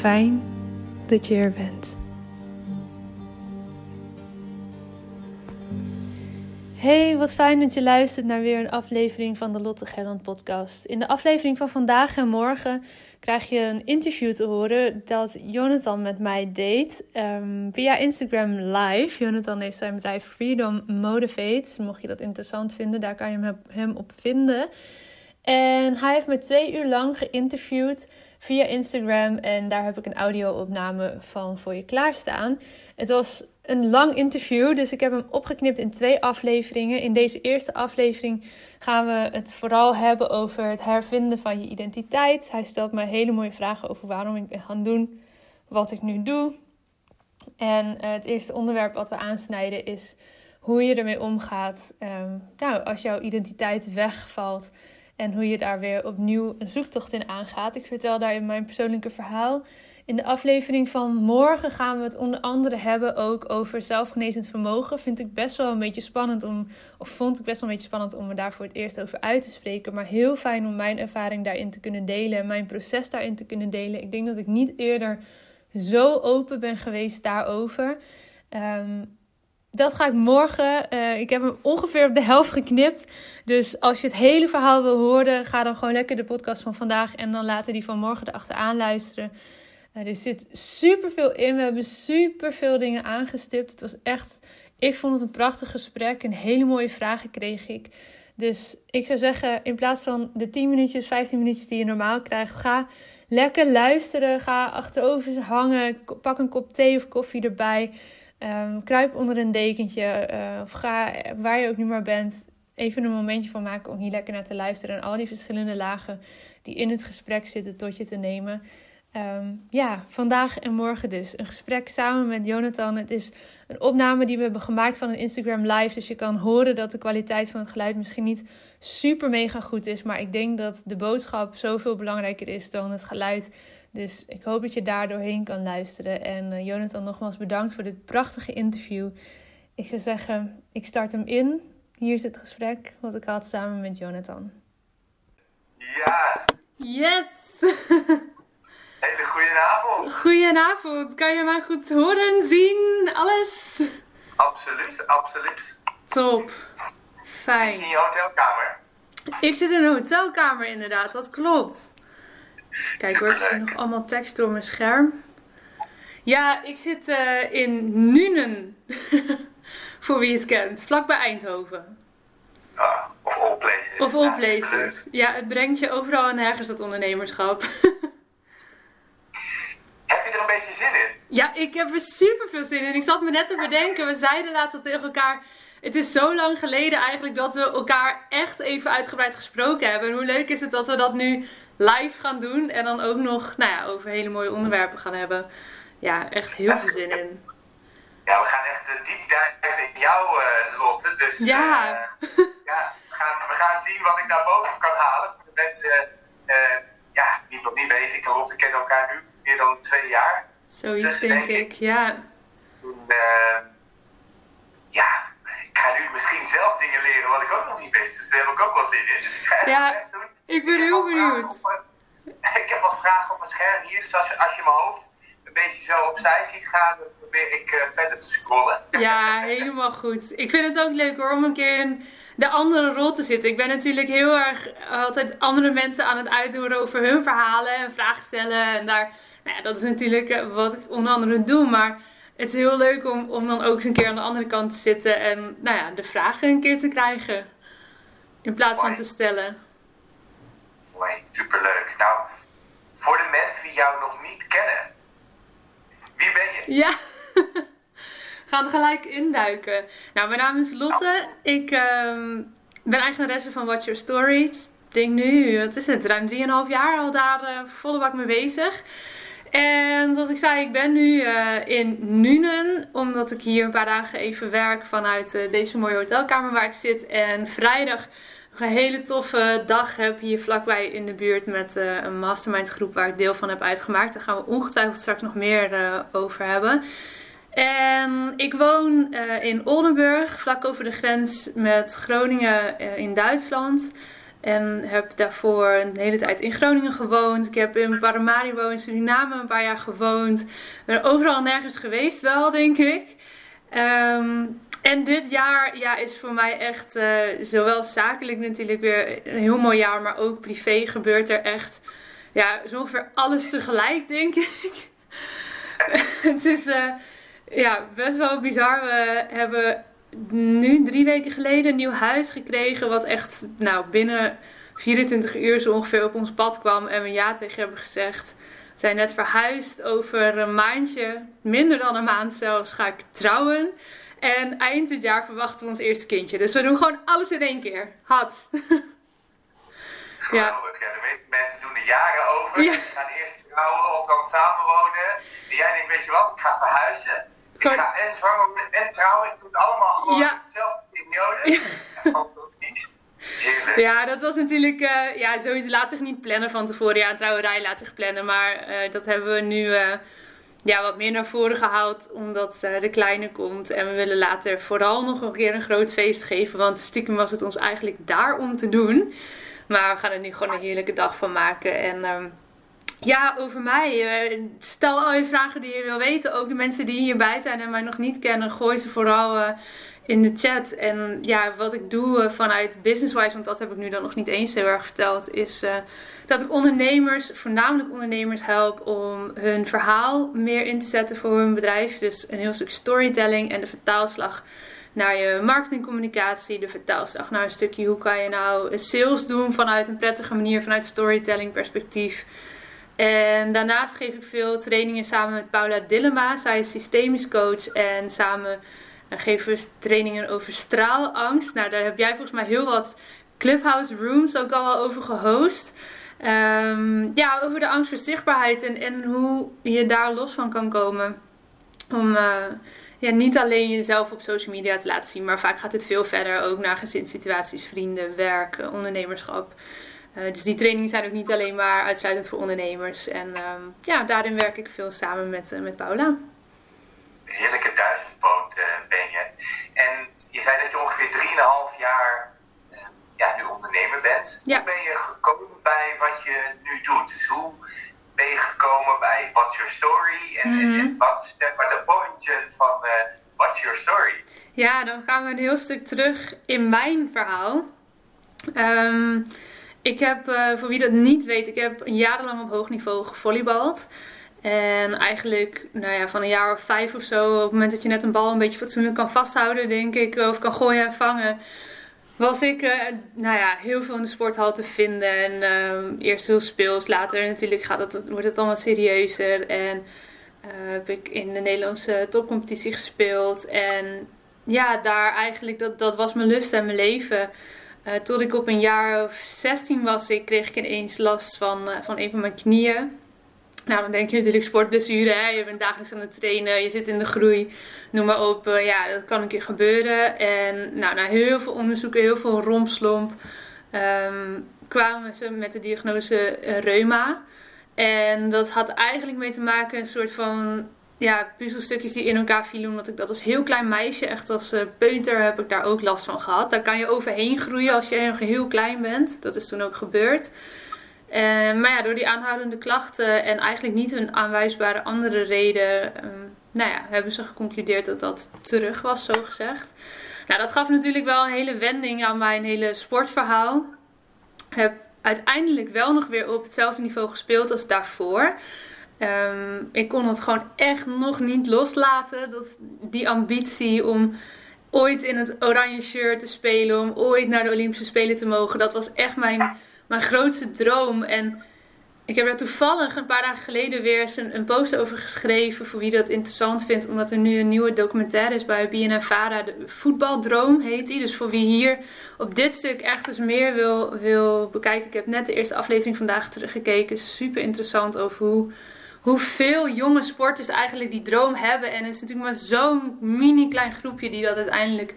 Fijn dat je er bent. Hey, wat fijn dat je luistert naar weer een aflevering van de Lotte Gerland podcast. In de aflevering van vandaag en morgen krijg je een interview te horen dat Jonathan met mij deed um, via Instagram Live. Jonathan heeft zijn bedrijf Freedom Motivates. Mocht je dat interessant vinden, daar kan je hem op vinden. En hij heeft me twee uur lang geïnterviewd via Instagram. En daar heb ik een audio-opname van voor je klaarstaan. Het was een lang interview, dus ik heb hem opgeknipt in twee afleveringen. In deze eerste aflevering gaan we het vooral hebben over het hervinden van je identiteit. Hij stelt me hele mooie vragen over waarom ik ben gaan doen wat ik nu doe. En eh, het eerste onderwerp wat we aansnijden is hoe je ermee omgaat ehm, nou, als jouw identiteit wegvalt. En hoe je daar weer opnieuw een zoektocht in aangaat. Ik vertel daar in mijn persoonlijke verhaal. In de aflevering van morgen gaan we het onder andere hebben ook over zelfgenezend vermogen. Vind ik best wel een beetje spannend om, of vond ik best wel een beetje spannend om me daar voor het eerst over uit te spreken. Maar heel fijn om mijn ervaring daarin te kunnen delen en mijn proces daarin te kunnen delen. Ik denk dat ik niet eerder zo open ben geweest daarover. Um, dat ga ik morgen. Uh, ik heb hem ongeveer op de helft geknipt. Dus als je het hele verhaal wil horen, ga dan gewoon lekker de podcast van vandaag en dan later die van morgen erachteraan luisteren. Uh, er zit super veel in. We hebben super veel dingen aangestipt. Het was echt, ik vond het een prachtig gesprek. Een hele mooie vragen kreeg ik. Dus ik zou zeggen, in plaats van de 10 minuutjes, 15 minuutjes die je normaal krijgt, ga lekker luisteren. Ga achterover hangen. Pak een kop thee of koffie erbij. Um, kruip onder een dekentje uh, of ga waar je ook nu maar bent. Even een momentje van maken om hier lekker naar te luisteren. En al die verschillende lagen die in het gesprek zitten tot je te nemen. Um, ja, vandaag en morgen dus. Een gesprek samen met Jonathan. Het is een opname die we hebben gemaakt van een Instagram live. Dus je kan horen dat de kwaliteit van het geluid misschien niet super mega goed is. Maar ik denk dat de boodschap zoveel belangrijker is dan het geluid. Dus ik hoop dat je daar doorheen kan luisteren. En uh, Jonathan, nogmaals bedankt voor dit prachtige interview. Ik zou zeggen, ik start hem in. Hier is het gesprek wat ik had samen met Jonathan. Ja! Yes! Hele goede Goedenavond. Goedenavond. Kan je mij goed horen, zien, alles? Absoluut, absoluut. Top. Fijn. Zit je in je hotelkamer? Ik zit in een hotelkamer inderdaad, dat klopt. Kijk hoor, ik nog allemaal tekst door mijn scherm. Ja, ik zit uh, in Nuenen. Voor wie het kent, vlakbij Eindhoven. Ah, of all places. Of all places. Ja, het brengt je overal en nergens dat ondernemerschap. heb je er een beetje zin in? Ja, ik heb er super veel zin in. Ik zat me net te bedenken, we zeiden laatst al tegen elkaar... Het is zo lang geleden eigenlijk dat we elkaar echt even uitgebreid gesproken hebben. En hoe leuk is het dat we dat nu live gaan doen. En dan ook nog nou ja, over hele mooie onderwerpen gaan hebben. Ja, echt heel veel zin in. Ja, we gaan echt uh, diep dive in jouw uh, Lotte. Dus ja. Uh, ja, we, gaan, we gaan zien wat ik daar boven kan halen. Voor de mensen ja, die nog niet weten, ik en Lotte kennen elkaar nu meer dan twee jaar. Zoiets dus, denk, ik, ja. Ja, ik ga nu misschien zelf dingen leren wat ik ook nog niet wist. Dus daar heb ik ook wel zin in. Dus ik ga ja, doen. Ik ben heel benieuwd. ik heb wat vragen op mijn scherm hier. Dus als je, als je mijn hoofd een beetje zo opzij ziet gaan, dan probeer ik uh, verder te scrollen. Ja, helemaal goed. Ik vind het ook leuk hoor, om een keer in de andere rol te zitten. Ik ben natuurlijk heel erg altijd andere mensen aan het uithoren over hun verhalen en vragen stellen. En daar, nou ja, dat is natuurlijk eh, wat ik onder andere doe. Maar het is heel leuk om, om dan ook eens een keer aan de andere kant te zitten en nou ja, de vragen een keer te krijgen. In plaats van te stellen. Mooi, superleuk. Nou, voor de mensen die jou nog niet kennen, wie ben je? Ja, gaan er gelijk induiken. Nou, mijn naam is Lotte. Ik um, ben eigenaresse van Watch Your Story. Ik denk nu, wat is het, ruim 3,5 jaar al daar uh, volle bak mee bezig. En zoals ik zei, ik ben nu uh, in Nuenen, omdat ik hier een paar dagen even werk vanuit uh, deze mooie hotelkamer waar ik zit. En vrijdag een hele toffe dag heb hier vlakbij in de buurt met uh, een mastermind groep waar ik deel van heb uitgemaakt. Daar gaan we ongetwijfeld straks nog meer over hebben. En ik woon in Oldenburg, vlak over de grens met Groningen in Duitsland. En heb daarvoor een hele tijd in Groningen gewoond. Ik heb in Paramaribo in Suriname een paar jaar gewoond. Ik ben overal nergens geweest wel, denk ik. Ehm, en dit jaar ja, is voor mij echt, uh, zowel zakelijk natuurlijk weer een heel mooi jaar, maar ook privé gebeurt er echt, ja, zo ongeveer alles tegelijk, denk ik. het is uh, ja, best wel bizar. We hebben nu drie weken geleden een nieuw huis gekregen. Wat echt nou, binnen 24 uur zo ongeveer op ons pad kwam. En we ja tegen hebben gezegd. Zijn net verhuisd. Over een maandje, minder dan een maand zelfs, ga ik trouwen. En eind dit jaar verwachten we ons eerste kindje. Dus we doen gewoon alles in één keer. Had. ja. ja, de meeste mensen doen er jaren over. Ja. gaan eerst trouwen of dan samenwonen. En jij denkt, weet je wat, ik ga verhuizen. Ik ga en zwanger en trouwen. Ik doe het allemaal gewoon ja. dezelfde periode. Ja. Ja, dat was natuurlijk, uh, ja, zoiets laat zich niet plannen van tevoren. Ja, een trouwerij laat zich plannen, maar uh, dat hebben we nu uh, ja, wat meer naar voren gehaald, omdat de kleine komt. En we willen later vooral nog een keer een groot feest geven, want stiekem was het ons eigenlijk daar om te doen. Maar we gaan er nu gewoon een heerlijke dag van maken en... Um, ja, over mij. Eh, stel al je vragen die je wil weten. Ook de mensen die hierbij zijn en mij nog niet kennen, gooi ze vooral in de chat. En ja, wat ik doe uh, vanuit Businesswise, want dat heb ik nu dan nog niet eens heel erg verteld, is dat ik ondernemers, voornamelijk ondernemers, help om hun verhaal meer in te zetten voor hun bedrijf. Dus een heel stuk storytelling en de vertaalslag naar je marketingcommunicatie, de vertaalslag naar een stukje hoe kan je nou sales doen vanuit een prettige manier, vanuit storytelling perspectief. En daarnaast geef ik veel trainingen samen met Paula Dillema. Zij is systemisch coach en samen eh, geven we trainingen over straalangst. Nou, daar heb jij volgens mij heel wat Clubhouse Rooms ook al wel over gehost. Um, ja, over de angst voor zichtbaarheid en, en hoe je daar los van kan komen. Om uh, ja, niet alleen jezelf op social media te laten zien, maar vaak gaat het veel verder ook naar gezinssituaties, vrienden, werk, ondernemerschap. Uh, dus die trainingen zijn ook niet alleen maar uitsluitend voor ondernemers. En um, ja, daarin werk ik veel samen met, met Paula. Bent. Ja. Hoe ben je gekomen bij wat je nu doet? Dus hoe ben je gekomen bij wat wat is maar de origin van uh, What's Your Story? Ja, dan gaan we een heel stuk terug in mijn verhaal. Um, ik heb, uh, voor wie dat niet weet, ik heb jarenlang op hoog niveau gevolleybald. En eigenlijk, nou ja, van een jaar of vijf of zo, op het moment dat je net een bal een beetje fatsoenlijk kan vasthouden, denk ik, of kan gooien en vangen, was ik, uh, nou ja, heel veel in de sporthal te vinden. En uh, eerst heel speels, later natuurlijk gaat het, wordt het allemaal serieuzer. En uh, heb ik in de Nederlandse topcompetitie gespeeld. En ja, daar eigenlijk, dat, dat was mijn lust en mijn leven. Uh, tot ik op een jaar of 16 was, ik kreeg ik ineens last van, van een van mijn knieën. Nou, dan denk je natuurlijk sportblessure, hè? je bent dagelijks aan het trainen, je zit in de groei, noem maar op. Uh, ja, dat kan een keer gebeuren. En nou, na heel veel onderzoeken, heel veel rompslomp, um, kwamen ze met de diagnose reuma. En dat had eigenlijk mee te maken een soort van ja, puzzelstukjes die in elkaar vielen. Omdat ik dat als heel klein meisje, echt als uh, peuter, heb ik daar ook last van gehad. Daar kan je overheen groeien als je nog heel klein bent. Dat is toen ook gebeurd. Uh, maar ja, door die aanhoudende klachten en eigenlijk niet een aanwijsbare andere reden, um, nou ja, hebben ze geconcludeerd dat dat terug was, zo gezegd. Nou, dat gaf natuurlijk wel een hele wending aan mijn hele sportverhaal. Heb uiteindelijk wel nog weer op hetzelfde niveau gespeeld als daarvoor. Um, ik kon het gewoon echt nog niet loslaten. Dat, die ambitie om ooit in het oranje shirt te spelen. Om ooit naar de Olympische Spelen te mogen. Dat was echt mijn, mijn grootste droom. En ik heb daar toevallig een paar dagen geleden weer een, een post over geschreven. Voor wie dat interessant vindt. Omdat er nu een nieuwe documentaire is bij BNNVARA. De voetbaldroom heet die. Dus voor wie hier op dit stuk echt eens meer wil, wil bekijken. Ik heb net de eerste aflevering vandaag teruggekeken. Super interessant over hoe hoeveel jonge sporters eigenlijk die droom hebben. En het is natuurlijk maar zo'n mini klein groepje die dat uiteindelijk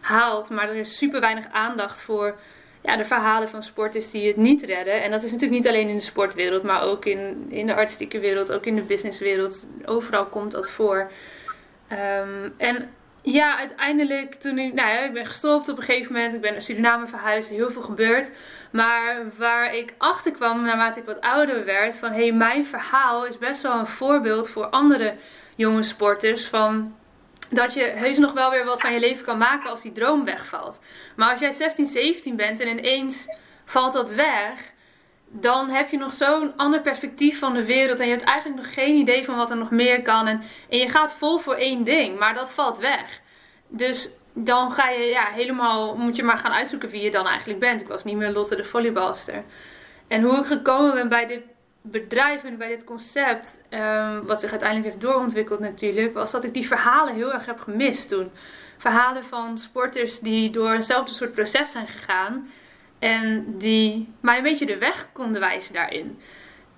haalt. Maar er is super weinig aandacht voor ja, de verhalen van sporters die het niet redden. En dat is natuurlijk niet alleen in de sportwereld, maar ook in, in de artistieke wereld, ook in de businesswereld. Overal komt dat voor. Um, en ja, uiteindelijk toen ik, nou ja, ik ben gestopt op een gegeven moment. Ik ben naar Suriname verhuisd, heel veel gebeurd. Maar waar ik achter kwam naarmate ik wat ouder werd, van hé, hey, mijn verhaal is best wel een voorbeeld voor andere jonge sporters. Van dat je heus nog wel weer wat van je leven kan maken als die droom wegvalt. Maar als jij 16, 17 bent en ineens valt dat weg, dan heb je nog zo'n ander perspectief van de wereld. En je hebt eigenlijk nog geen idee van wat er nog meer kan. En, en je gaat vol voor één ding, maar dat valt weg. Dus dan ga je ja, helemaal, moet je maar gaan uitzoeken wie je dan eigenlijk bent. Ik was niet meer Lotte de volleybalster. En hoe ik gekomen ben bij dit bedrijf en bij dit concept, um, wat zich uiteindelijk heeft doorontwikkeld natuurlijk, was dat ik die verhalen heel erg heb gemist toen. Verhalen van sporters die door eenzelfde soort proces zijn gegaan en die mij een beetje de weg konden wijzen daarin.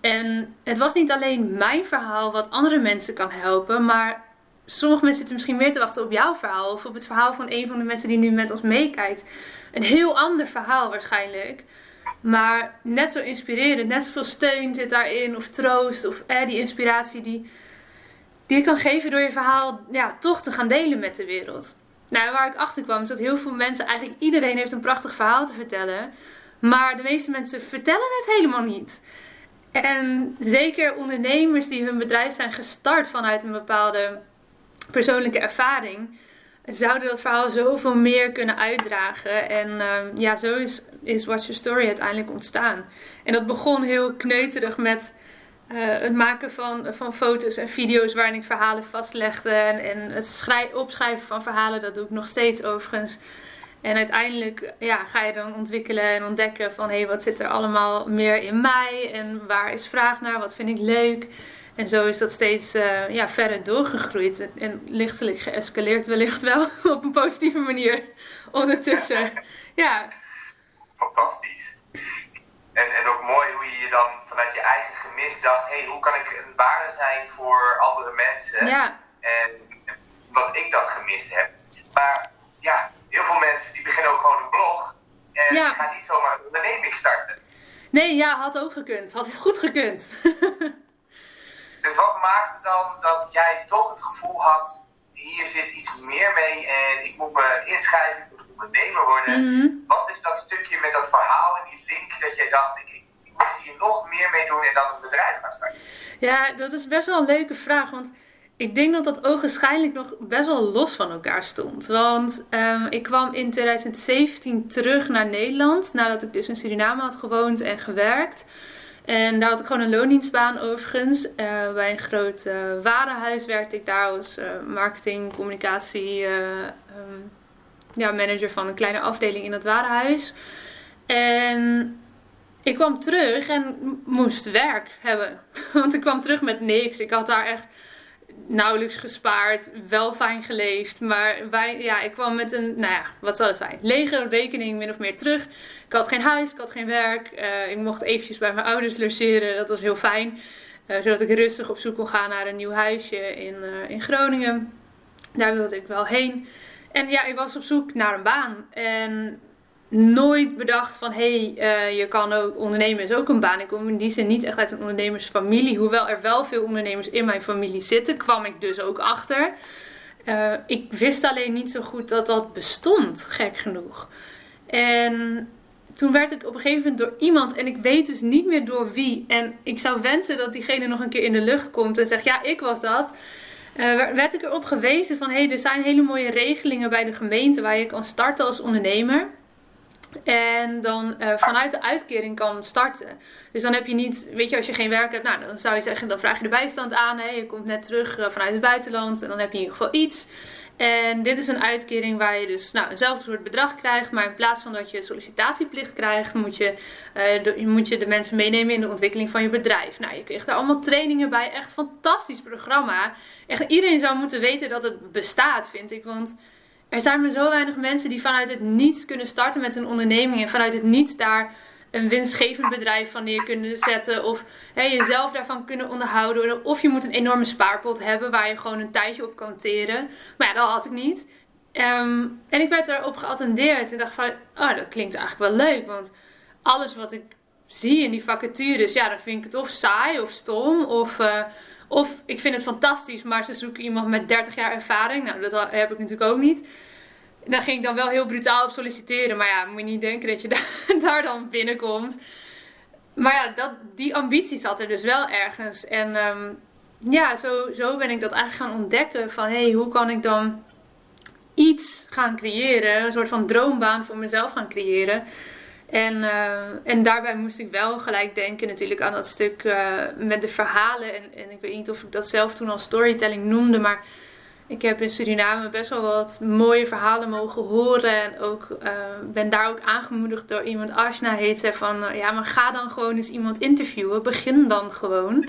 En het was niet alleen mijn verhaal wat andere mensen kan helpen, maar sommige mensen zitten misschien meer te wachten op jouw verhaal of op het verhaal van een van de mensen die nu met ons meekijkt. Een heel ander verhaal waarschijnlijk. Maar net zo inspirerend, net zoveel steun zit daarin, of troost, of eh, die inspiratie die, die je kan geven door je verhaal ja, toch te gaan delen met de wereld. Nou, waar ik achter kwam is dat heel veel mensen, eigenlijk iedereen heeft een prachtig verhaal te vertellen. Maar de meeste mensen vertellen het helemaal niet. En zeker ondernemers die hun bedrijf zijn gestart vanuit een bepaalde persoonlijke ervaring, zouden dat verhaal zoveel meer kunnen uitdragen. En uh, ja, zo is, is Watch Your Story uiteindelijk ontstaan. En dat begon heel kneuterig met uh, het maken van, van foto's en video's waarin ik verhalen vastlegde. En, en het opschrijven van verhalen, dat doe ik nog steeds overigens. En uiteindelijk ja, ga je dan ontwikkelen en ontdekken van hé, hey, wat zit er allemaal meer in mij? En waar is vraag naar? Wat vind ik leuk? En zo is dat steeds uh, ja, verder doorgegroeid. En lichtelijk geëscaleerd wellicht wel op een positieve manier ondertussen. Ja. Fantastisch. En, en ook mooi hoe je je dan vanuit je eigen gemis dacht... hé, hey, hoe kan ik een waarde zijn voor andere mensen? Ja. En wat ik dat gemist heb. Maar ja, heel veel mensen die beginnen ook gewoon een blog... en ja. gaan niet zomaar een onderneming starten. Nee, ja, had ook gekund. Had goed gekund. Dus wat maakte dan dat jij toch het gevoel had, hier zit iets meer mee en ik moet me inschrijven, ik moet ondernemer worden. Mhm. Wat is dat stukje met dat verhaal en die link dat jij dacht, ik, ik moet hier nog meer mee doen en dan een bedrijf gaan starten? Ja, dat is best wel een leuke vraag, want ik denk dat dat ogenschijnlijk nog best wel los van elkaar stond. Want um, ik kwam in 2017 terug naar Nederland. Nadat ik dus in Suriname had gewoond en gewerkt. En daar had ik gewoon een loondienstbaan overigens. Uh, bij een groot uh, warenhuis werkte ik daar als uh, marketing, communicatie um, ja, manager van een kleine afdeling in dat warenhuis. En ik kwam terug en moest werk hebben. Want ik kwam terug met niks. Ik had daar echt nauwelijks gespaard, wel fijn geleefd. Maar wij, ja, ik kwam met een, nou ja, wat zal het zijn? Lege rekening min of meer terug. Ik had geen huis, ik had geen werk. Uh, ik mocht eventjes bij mijn ouders logeren, dat was heel fijn. Uh, zodat ik rustig op zoek kon gaan naar een nieuw huisje in, uh, in Groningen. Daar wilde ik wel heen. En ja, ik was op zoek naar een baan. En nooit bedacht van hé, hey, uh, je kan ook ondernemen is ook een baan. Ik kom in die zin niet echt uit een ondernemersfamilie. Hoewel er wel veel ondernemers in mijn familie zitten, kwam ik dus ook achter. Uh, ik wist alleen niet zo goed dat dat bestond, gek genoeg. En toen werd ik op een gegeven moment door iemand, en ik weet dus niet meer door wie. En ik zou wensen dat diegene nog een keer in de lucht komt en zegt: Ja, ik was dat. Uh, werd ik erop gewezen van hé, hey, er zijn hele mooie regelingen bij de gemeente waar je kan starten als ondernemer. En dan uh, vanuit de uitkering kan starten. Dus dan heb je niet, weet je, als je geen werk hebt, nou dan zou je zeggen, dan vraag je de bijstand aan. Hè? Je komt net terug uh, vanuit het buitenland en dan heb je in ieder geval iets. En dit is een uitkering waar je dus nou, eenzelfde soort bedrag krijgt. Maar in plaats van dat je sollicitatieplicht krijgt, moet je, uh, de, moet je de mensen meenemen in de ontwikkeling van je bedrijf. Nou, je krijgt daar allemaal trainingen bij. Echt fantastisch programma. Echt, iedereen zou moeten weten dat het bestaat, vind ik. Want er zijn maar zo weinig mensen die vanuit het niets kunnen starten met een onderneming. En vanuit het niets daar een winstgevend bedrijf van neer kunnen zetten. Of hè, jezelf daarvan kunnen onderhouden. Of je moet een enorme spaarpot hebben waar je gewoon een tijdje op kan teren. Maar ja, dat had ik niet. Um, en ik werd daarop geattendeerd. En dacht van, oh, dat klinkt eigenlijk wel leuk. Want alles wat ik zie in die vacatures, ja, dan vind ik het of saai of stom. Of, uh, of ik vind het fantastisch, maar ze zoeken iemand met 30 jaar ervaring. Nou, dat heb ik natuurlijk ook niet. Daar ging ik dan wel heel brutaal op solliciteren. Maar ja, moet je niet denken dat je daar, dan binnenkomt. Maar ja, dat, die ambitie zat er dus wel ergens. En um, ja, zo, zo ben ik dat eigenlijk gaan ontdekken. Van hé, hey, hoe kan ik dan iets gaan creëren? Een soort van droombaan voor mezelf gaan creëren. En, uh, en daarbij moest ik wel gelijk denken natuurlijk aan dat stuk uh, met de verhalen. En, en ik weet niet of ik dat zelf toen al storytelling noemde, maar ik heb in Suriname best wel wat mooie verhalen mogen horen. En ook uh, ben daar ook aangemoedigd door iemand, Ashna heet ze, van ja, maar ga dan gewoon eens iemand interviewen. Begin dan gewoon.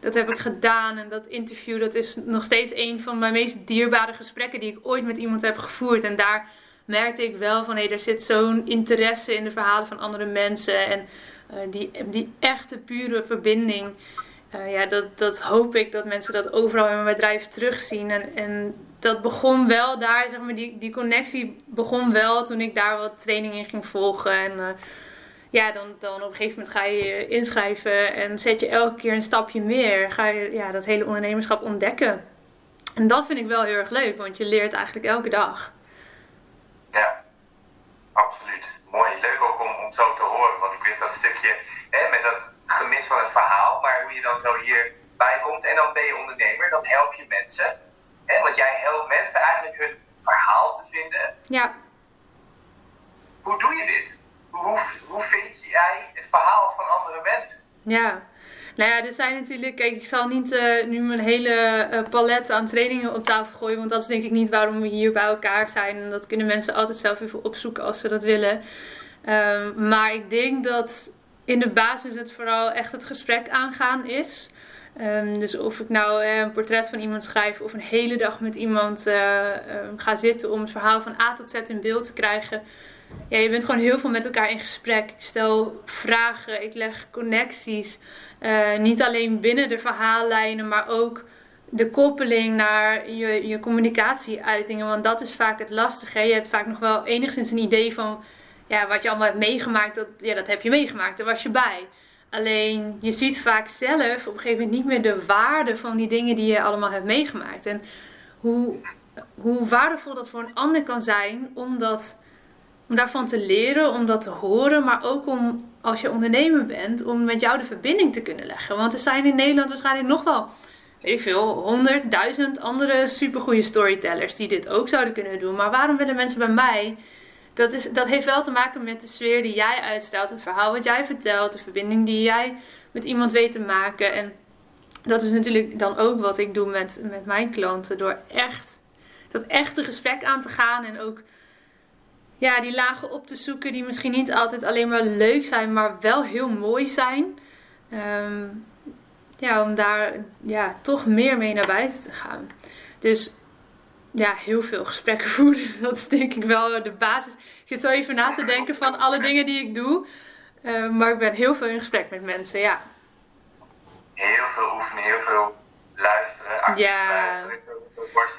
Dat heb ik gedaan en dat interview dat is nog steeds een van mijn meest dierbare gesprekken die ik ooit met iemand heb gevoerd. En daar merkte ik wel van hé, hey, er zit zo'n interesse in de verhalen van andere mensen. En uh, die, die echte pure verbinding. Uh, ja, dat, dat hoop ik dat mensen dat overal in mijn bedrijf terugzien. En, en dat begon wel daar, zeg maar, die, die connectie begon wel toen ik daar wat training in ging volgen. En uh, ja, dan, dan op een gegeven moment ga je je inschrijven en zet je elke keer een stapje meer. Ga je ja, dat hele ondernemerschap ontdekken. En dat vind ik wel heel erg leuk, want je leert eigenlijk elke dag. Ja, absoluut. Mooi, leuk ook om, om zo te horen. Want ik wist dat stukje hè, met dat gemis van het verhaal, maar hoe je dan zo hierbij komt en dan ben je ondernemer, dan help je mensen. Hè, want jij helpt mensen eigenlijk hun verhaal te vinden. Ja. Hoe doe je dit? Hoe, hoe vind jij het verhaal van andere mensen? Ja. Nou ja, er zijn natuurlijk. Kijk, ik zal niet uh, nu mijn hele uh, palet aan trainingen op tafel gooien. Want dat is denk ik niet waarom we hier bij elkaar zijn. En dat kunnen mensen altijd zelf even opzoeken als ze dat willen. Um, maar ik denk dat in de basis het vooral echt het gesprek aangaan is. Um, dus of ik nou uh, een portret van iemand schrijf of een hele dag met iemand ga zitten om het verhaal van A tot Z in beeld te krijgen ja, je bent gewoon heel veel met elkaar in gesprek. Ik stel vragen, ik leg connecties. Uh, niet alleen binnen de verhaallijnen, maar ook de koppeling naar je, je communicatieuitingen. Want dat is vaak het lastige. Je hebt vaak nog wel enigszins een idee van ja, wat je allemaal hebt meegemaakt. Dat, ja, dat heb je meegemaakt, daar was je bij. Alleen je ziet vaak zelf op een gegeven moment niet meer de waarde van die dingen die je allemaal hebt meegemaakt. En hoe, hoe waardevol dat voor een ander kan zijn, omdat om daarvan te leren, om dat te horen, maar ook om als je ondernemer bent, om met jou de verbinding te kunnen leggen. Want er zijn in Nederland waarschijnlijk nog wel weet ik veel, honderdduizend andere supergoeie storytellers die dit ook zouden kunnen doen. Maar waarom willen mensen bij mij? Dat, is, dat heeft wel te maken met de sfeer die jij uitstraalt, het verhaal wat jij vertelt, de verbinding die jij met iemand weet te maken. En dat is natuurlijk dan ook wat ik doe met, met mijn klanten. Door echt dat echte gesprek aan te gaan en ook ja, die lagen op te zoeken die misschien niet altijd alleen maar leuk zijn, maar wel heel mooi zijn. Ehm, ja, om daar ja, toch meer mee naar buiten te gaan. Dus ja, heel veel gesprekken voeren. Dat is denk ik wel de basis. Ik zit zo even na te denken van alle dingen die ik doe. Ehm, maar ik ben heel veel in gesprek met mensen, ja. Heel veel oefenen, heel veel luisteren, actief ja. luisteren.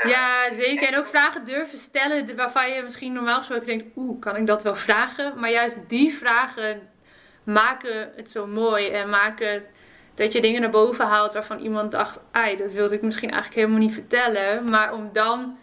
Ja, zeker. En ook vragen durven stellen waarvan je misschien normaal gesproken denkt, oeh, kan ik dat wel vragen? Maar juist die vragen maken het zo mooi en maken dat je dingen naar boven haalt waarvan iemand dacht, ai, dat wilde ik misschien eigenlijk helemaal niet vertellen. Maar om dan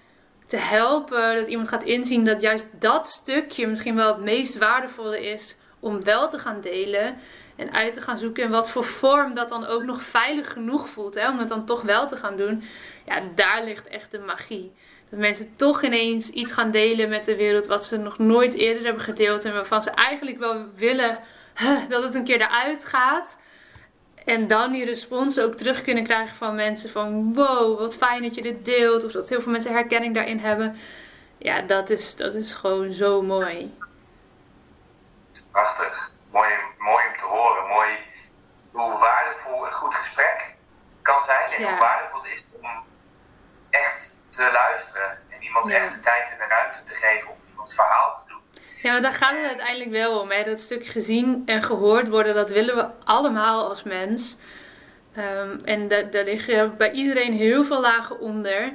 te helpen dat iemand gaat inzien dat juist dat stukje misschien wel het meest waardevolle is om wel te gaan delen. En uit te gaan zoeken in wat voor vorm dat dan ook nog veilig genoeg voelt. Hè, om het dan toch wel te gaan doen. Ja, daar ligt echt de magie. Dat mensen toch ineens iets gaan delen met de wereld wat ze nog nooit eerder hebben gedeeld. En waarvan ze eigenlijk wel willen dat het een keer eruit gaat. En dan die respons ook terug kunnen krijgen van mensen van wow, wat fijn dat je dit deelt. Of dat heel veel mensen herkenning daarin hebben. Ja, dat is, dat is gewoon zo mooi. Prachtig. Mooi, mooi om te horen. Mooi hoe waardevol een goed gesprek kan zijn. En hoe waardevol het is om echt te luisteren. En iemand echt de tijd en de ruimte te geven om iemands verhaal te doen. Ja, maar daar gaat het uiteindelijk wel om. Hè? Dat stuk gezien en gehoord worden, dat willen we allemaal als mens. Um, en daar, daar liggen bij iedereen heel veel lagen onder.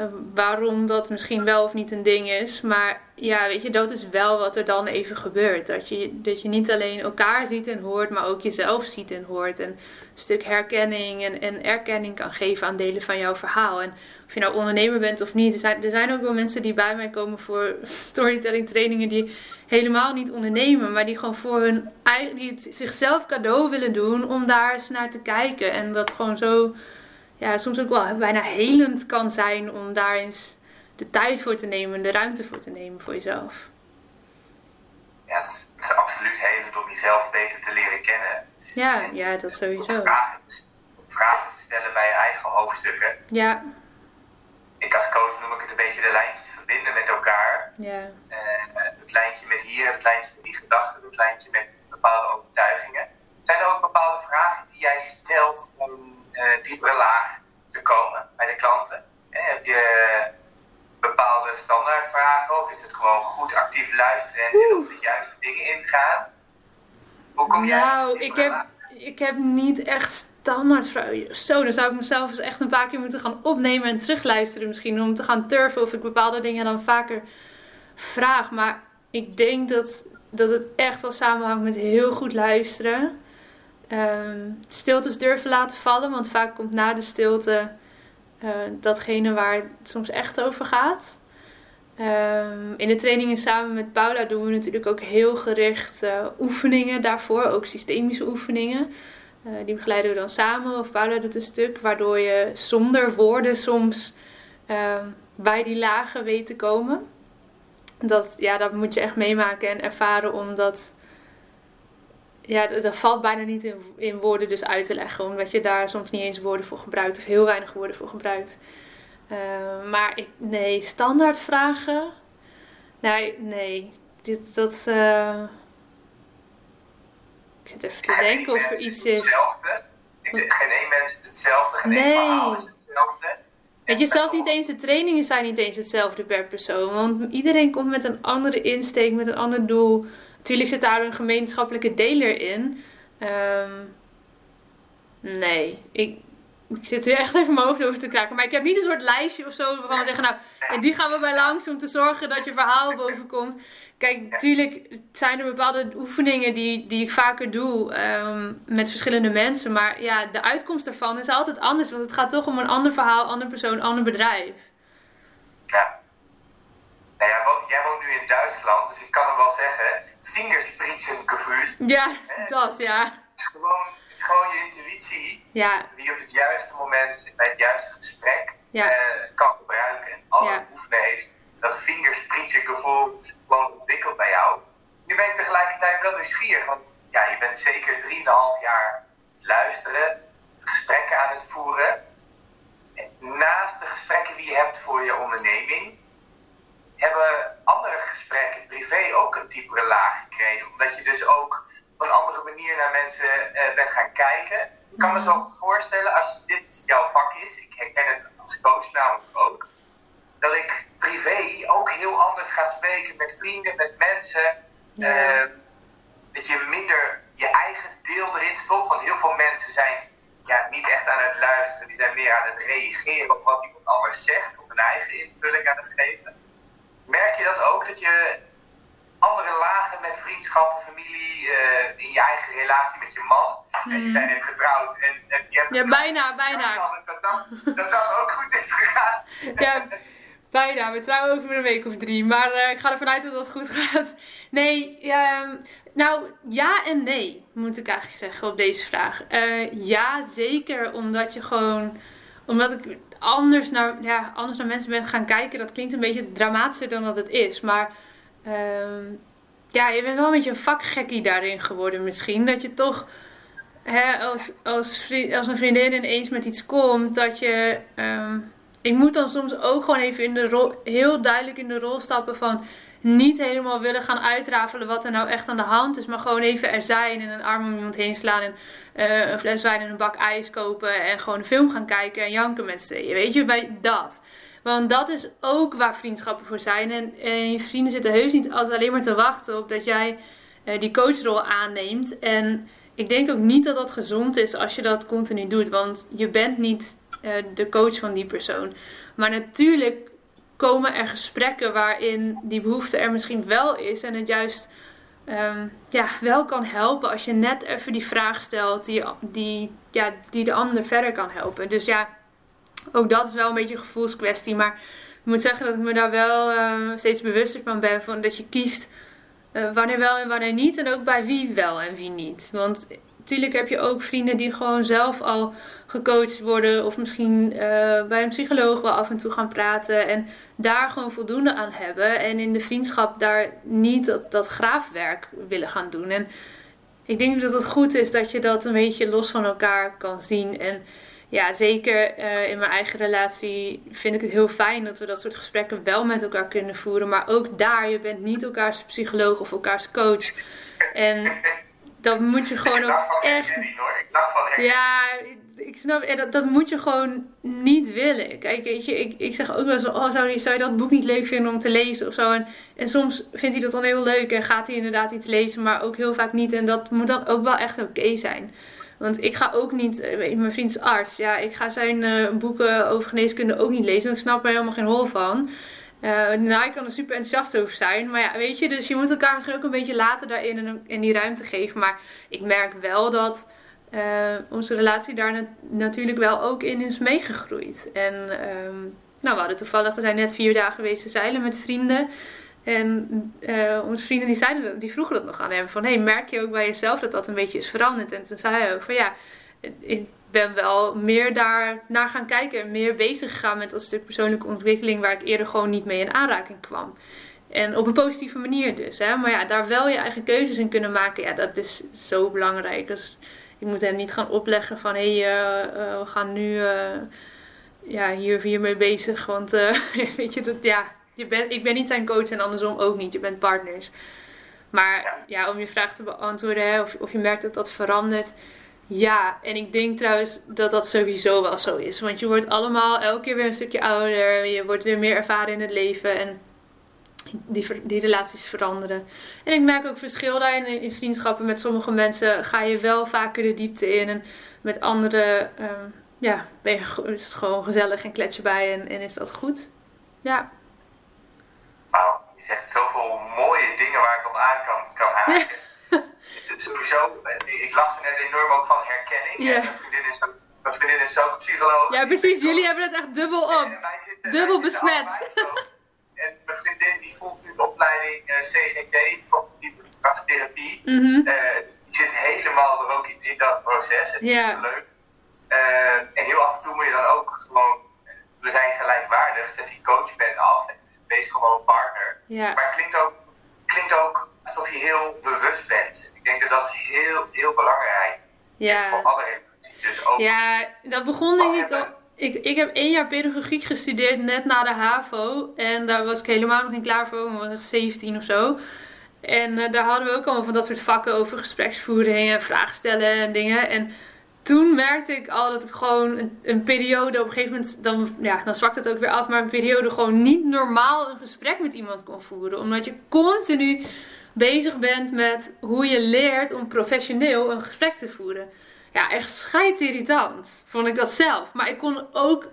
Uh, waarom dat misschien wel of niet een ding is. Maar ja, weet je, dat is wel wat er dan even gebeurt. Dat je, dat je niet alleen elkaar ziet en hoort, maar ook jezelf ziet en hoort. En een stuk herkenning en, en erkenning kan geven aan delen van jouw verhaal. En of je nou ondernemer bent of niet. Er zijn, er zijn ook wel mensen die bij mij komen voor storytelling trainingen die helemaal niet ondernemen. Maar die gewoon voor hun eigen, die het zichzelf cadeau willen doen om daar eens naar te kijken. En dat gewoon zo, ja, soms ook wel bijna helend kan zijn om daar eens de tijd voor te nemen, de ruimte voor te nemen voor jezelf. Ja, het is absoluut helend om jezelf beter te leren kennen. Ja, ja dat sowieso. Vragen, vragen te stellen bij je eigen hoofdstukken. Ja ik als coach noem ik het een beetje de lijntjes verbinden met elkaar. Ja. Uh, het lijntje met hier, het lijntje met die gedachten, het lijntje met bepaalde overtuigingen. Zijn er ook bepaalde vragen die jij stelt om diepere laag te komen bij de klanten? Uh, heb je bepaalde standaardvragen of is het gewoon goed actief luisteren en op de juiste dingen ingaan? Hoe kom jij? Nou, ik heb, ik heb niet echt standaard Zo, dan zou ik mezelf eens echt een paar keer moeten gaan opnemen en terugluisteren misschien. Om te gaan turven of ik bepaalde dingen dan vaker vraag. Maar ik denk dat, dat het echt wel samenhangt met heel goed luisteren. Um, stiltes durven laten vallen. Want vaak komt na de stilte uh, datgene waar het soms echt over gaat. Um, in de trainingen samen met Paula doen we natuurlijk ook heel gericht uh, oefeningen daarvoor. Ook systemische oefeningen. Uh, die begeleiden we dan samen of Paula doet een stuk, waardoor je zonder woorden soms uh, bij die lagen weet te komen. Dat, ja, dat moet je echt meemaken en ervaren, omdat ja, dat, valt bijna niet in, in, woorden dus uit te leggen, omdat je daar soms niet eens woorden voor gebruikt of heel weinig woorden voor gebruikt. Uh, maar ik, nee, standaard vragen. Nee, nee. Dit, dat, uh, ik zit even te denken of er iets is. Hetzelfde. Geen één mens is hetzelfde, geen nee. verhaal is hetzelfde. Weet je, zelfs niet eens de trainingen zijn niet eens hetzelfde per persoon. Want iedereen komt met een andere insteek, met een ander doel. Natuurlijk zit daar een gemeenschappelijke deler in. Um, nee, ik, zit er echt even mijn hoofd over te kraken. Maar ik heb niet een soort lijstje of zo waarvan we zeggen, nou, en die gaan we bij langs om te zorgen dat je verhaal boven komt. Kijk, natuurlijk zijn er bepaalde oefeningen die, die ik vaker doe um, met verschillende mensen. Maar ja, de uitkomst daarvan is altijd anders. Want het gaat toch om een ander verhaal, ander persoon, ander bedrijf. Ja. Nou ja, jij woont nu in Duitsland, dus ik kan hem wel zeggen, Fingerspritzengevoel. Ja, dat ja. Gewoon, het is gewoon je intuïtie Ja. Die op het juiste moment, bij het juiste gesprek, ja. kan gebruiken. En alle ja. oefenheden, dat gevoel gewoon ontwikkeld bij jou. Nu ben ik tegelijkertijd wel nieuwsgierig, want ja, je bent zeker 3,5 jaar luisteren, gesprekken aan het voeren. Naast de gesprekken die je hebt voor je onderneming, hebben andere gesprekken privé ook een diepere laag gekregen. Omdat je dus ook op een andere manier naar mensen uh, bent gaan kijken. Ik kan me zo voorstellen, als dit jouw vak is, ik herken het als coach namelijk ook, dat ik privé ook heel anders ga spreken met vrienden, met mensen. Ja. Uh, dat je minder je eigen deel erin stopt. Want heel veel mensen zijn ja, niet echt aan het luisteren. Die zijn meer aan het reageren op wat iemand anders zegt. Of een eigen invulling aan het geven. Merk je dat ook? Dat je andere lagen met vriendschappen, familie, uh, in je eigen relatie met je man. Mm. En die zijn net getrouwd. En, en je hebt ja, bijna, bijna. Dat dat, dat dat ook goed is gegaan. Ja, bijna. We trouwen over een week of drie. Maar uh, ik ga ervan uit dat het goed gaat. Nee, um, nou ja en nee, moet ik eigenlijk zeggen op deze vraag. Uh, ja, zeker omdat je gewoon. Omdat ik anders naar, ja, anders naar mensen ben gaan kijken. Dat klinkt een beetje dramatischer dan dat het is. Maar um, ja, je bent wel een beetje een vakgekkie daarin geworden misschien. Dat je toch hè, als, als, als een vriendin ineens met iets komt, dat je. Um, ik moet dan soms ook gewoon even in de rol, heel duidelijk in de rol stappen van niet helemaal willen gaan uitrafelen wat er nou echt aan de hand is. Maar gewoon even er zijn en een arm om iemand heen slaan. En uh, een fles wijn en een bak ijs kopen. En gewoon een film gaan kijken en janken met z'n tweeën. Weet je, bij dat. Want dat is ook waar vriendschappen voor zijn. En, je vrienden zitten heus niet altijd alleen maar te wachten op dat jij uh, die coachrol aanneemt. En ik denk ook niet dat dat gezond is als je dat continu doet. Want je bent niet uh, de coach van die persoon. Maar natuurlijk komen er gesprekken waarin die behoefte er misschien wel is en het juist um, ja, wel kan helpen als je net even die vraag stelt die, die, ja, die de ander verder kan helpen. Dus ja, ook dat is wel een beetje een gevoelskwestie. Maar ik moet zeggen dat ik me daar wel uh, steeds bewuster van ben. Van dat je kiest uh, wanneer wel en wanneer niet. En ook bij wie wel en wie niet. Want natuurlijk heb je ook vrienden die gewoon zelf al gecoacht worden. Of misschien uh, bij een psycholoog wel af en toe gaan praten. En daar gewoon voldoende aan hebben. En in de vriendschap daar niet dat, graafwerk willen gaan doen. En ik denk dat het goed is dat je dat een beetje los van elkaar kan zien. En ja, zeker uh, in mijn eigen relatie vind ik het heel fijn dat we dat soort gesprekken wel met elkaar kunnen voeren. Maar ook daar, je bent niet elkaars psycholoog of elkaars coach. En dat moet je gewoon ook echt. Ja, ik snap, dat, dat moet je gewoon niet willen. Kijk, weet je, ik, ik zeg ook wel eens, oh, zou, je, zou je dat boek niet leuk vinden om te lezen of zo? En, en soms vindt hij dat dan heel leuk en gaat hij inderdaad iets lezen, maar ook heel vaak niet. En dat moet dan ook wel echt oké zijn. Want ik ga ook niet, eh, mijn vriend is arts, ja, ik ga zijn uh, boeken over geneeskunde ook niet lezen. Ik snap er helemaal geen hol van. Uh, nou, ik kan er super enthousiast over zijn. Maar ja, weet je, dus je moet elkaar misschien ook een beetje later daarin en, en die ruimte geven. Maar ik merk wel dat uh, onze relatie daar natuurlijk wel ook in is meegegroeid. En um, nou, we hadden toevallig, we zijn net vier dagen geweest te zeilen met vrienden. En uh, onze vrienden die, zeiden, die vroegen dat nog aan hem. Van, hey, merk je ook bij jezelf dat dat een beetje is veranderd? En toen zei hij ook van, ja, ik ben wel meer daar naar gaan kijken. En meer bezig gegaan met dat stuk persoonlijke ontwikkeling... waar ik eerder gewoon niet mee in aanraking kwam. En op een positieve manier dus. Hè? Maar ja, daar wel je eigen keuzes in kunnen maken. Ja, dat is zo belangrijk. Dus je moet hem niet gaan opleggen van hé, hey, uh, uh, we gaan nu uh, ja, hier, hiermee bezig. Want weet je, dat, ja, je bent, ik ben niet zijn coach en andersom ook niet. Je bent partners. Maar ja, om je vraag te beantwoorden, hè, of, of je merkt dat dat verandert. Ja, en ik denk trouwens dat dat sowieso wel zo is. Want je wordt allemaal elke keer weer een stukje ouder. Je wordt weer meer ervaren in het leven. En die, die relaties veranderen. En ik merk ook verschil daarin in, vriendschappen. Met sommige mensen ga je wel vaker de diepte in. En met anderen um, ja, ben je, is het gewoon gezellig en klets je bij en, en is dat goed. Ja. Nou, je zegt zoveel mooie dingen waar ik op aan kan, kan haken. Sowieso, ik lach net enorm ook van herkenning. Ja. Mijn vriendin is, mijn vriendin is ook psycholoog. Ja, precies. Jullie hebben het echt dubbel op. dubbel besmet. En mijn vriendin die volgt nu de opleiding uh, CGT, cognitieve gedragstherapie. Mm -hmm. uh, die zit helemaal er ook in, in dat proces. Het is leuk. en heel af en toe moet je dan ook gewoon, we zijn gelijkwaardig, dat je coach bent af en wees gewoon partner. Maar het klinkt ook, klinkt ook alsof je heel bewust bent. Ik denk dat dat heel, heel belangrijk ja. is voor alle dus ook, Ja, dat begon denk ik al. Ik, ik heb één jaar pedagogiek gestudeerd net na de HAVO. En daar was ik helemaal nog niet klaar voor. Ik was echt 17 of zo. En uh, daar hadden we ook allemaal van dat soort vakken over gespreksvoering en vragen stellen en dingen. En toen merkte ik al dat ik gewoon een, een, periode op een gegeven moment, dan, ja, dan zwakt het ook weer af, maar een periode gewoon niet normaal een gesprek met iemand kon voeren. Omdat je continu bezig bent met hoe je leert om professioneel een gesprek te voeren. Ja, echt scheidirritant vond ik dat zelf. Maar ik kon ook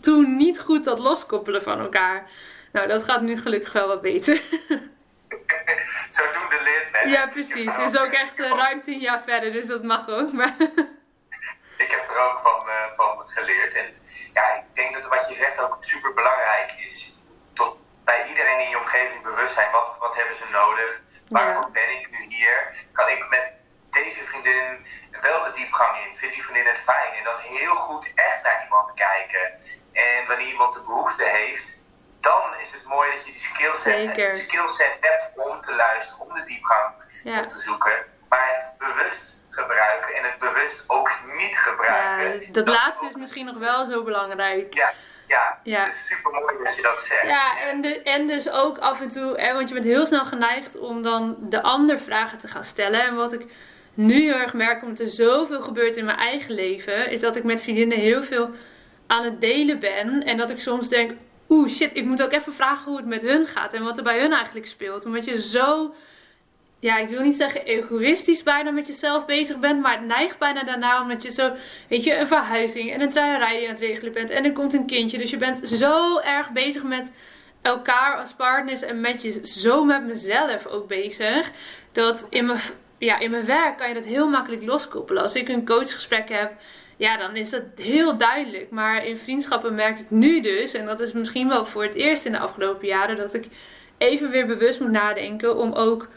toen niet goed dat loskoppelen van elkaar. Nou, dat gaat nu gelukkig wel wat beter. Zodoende leert men. Ja, precies. Het is ook echt ruim tien jaar verder, dus dat mag ook. Maar ik heb er ook van, uh, van geleerd. En ja, ik denk dat wat je zegt ook super belangrijk is. Tot bij iedereen in je omgeving bewust zijn. Wat, wat hebben ze nodig? Waarvoor ja. ben ik nu hier? Kan ik met deze vriendin wel de diepgang in? Vindt die vriendin het fijn? En dan heel goed echt naar iemand kijken. En wanneer iemand de behoefte heeft, dan is het mooi dat je die skillset, skillset hebt om te luisteren, om de diepgang ja. te zoeken. Maar het bewust gebruiken en het bewust ook niet gebruiken. Ja, dat, dat laatste is misschien nog wel zo belangrijk. Ja, ja, ja. Het is super mooi dat je dat zegt. Ja, en, de, en dus ook af en toe, hè, want je bent heel snel geneigd om dan de ander vragen te gaan stellen. En wat ik nu heel erg merk, omdat er zoveel gebeurt in mijn eigen leven, is dat ik met vriendinnen heel veel aan het delen ben. En dat ik soms denk, oeh shit, ik moet ook even vragen hoe het met hun gaat en wat er bij hun eigenlijk speelt. Omdat je zo, ja, ik wil niet zeggen egoïstisch bijna met jezelf bezig bent, maar het neigt bijna daarna omdat je zo, weet je, een verhuizing en een je aan het regelen bent en er komt een kindje. Dus je bent zo erg bezig met elkaar als partners en met je, zo met mezelf ook bezig, dat in mijn, ja, in mijn werk kan je dat heel makkelijk loskoppelen. Als ik een coachgesprek heb ja, dan is dat heel duidelijk. Maar in vriendschappen merk ik nu dus, en dat is misschien wel voor het eerst in de afgelopen jaren, dat ik even weer bewust moet nadenken om ook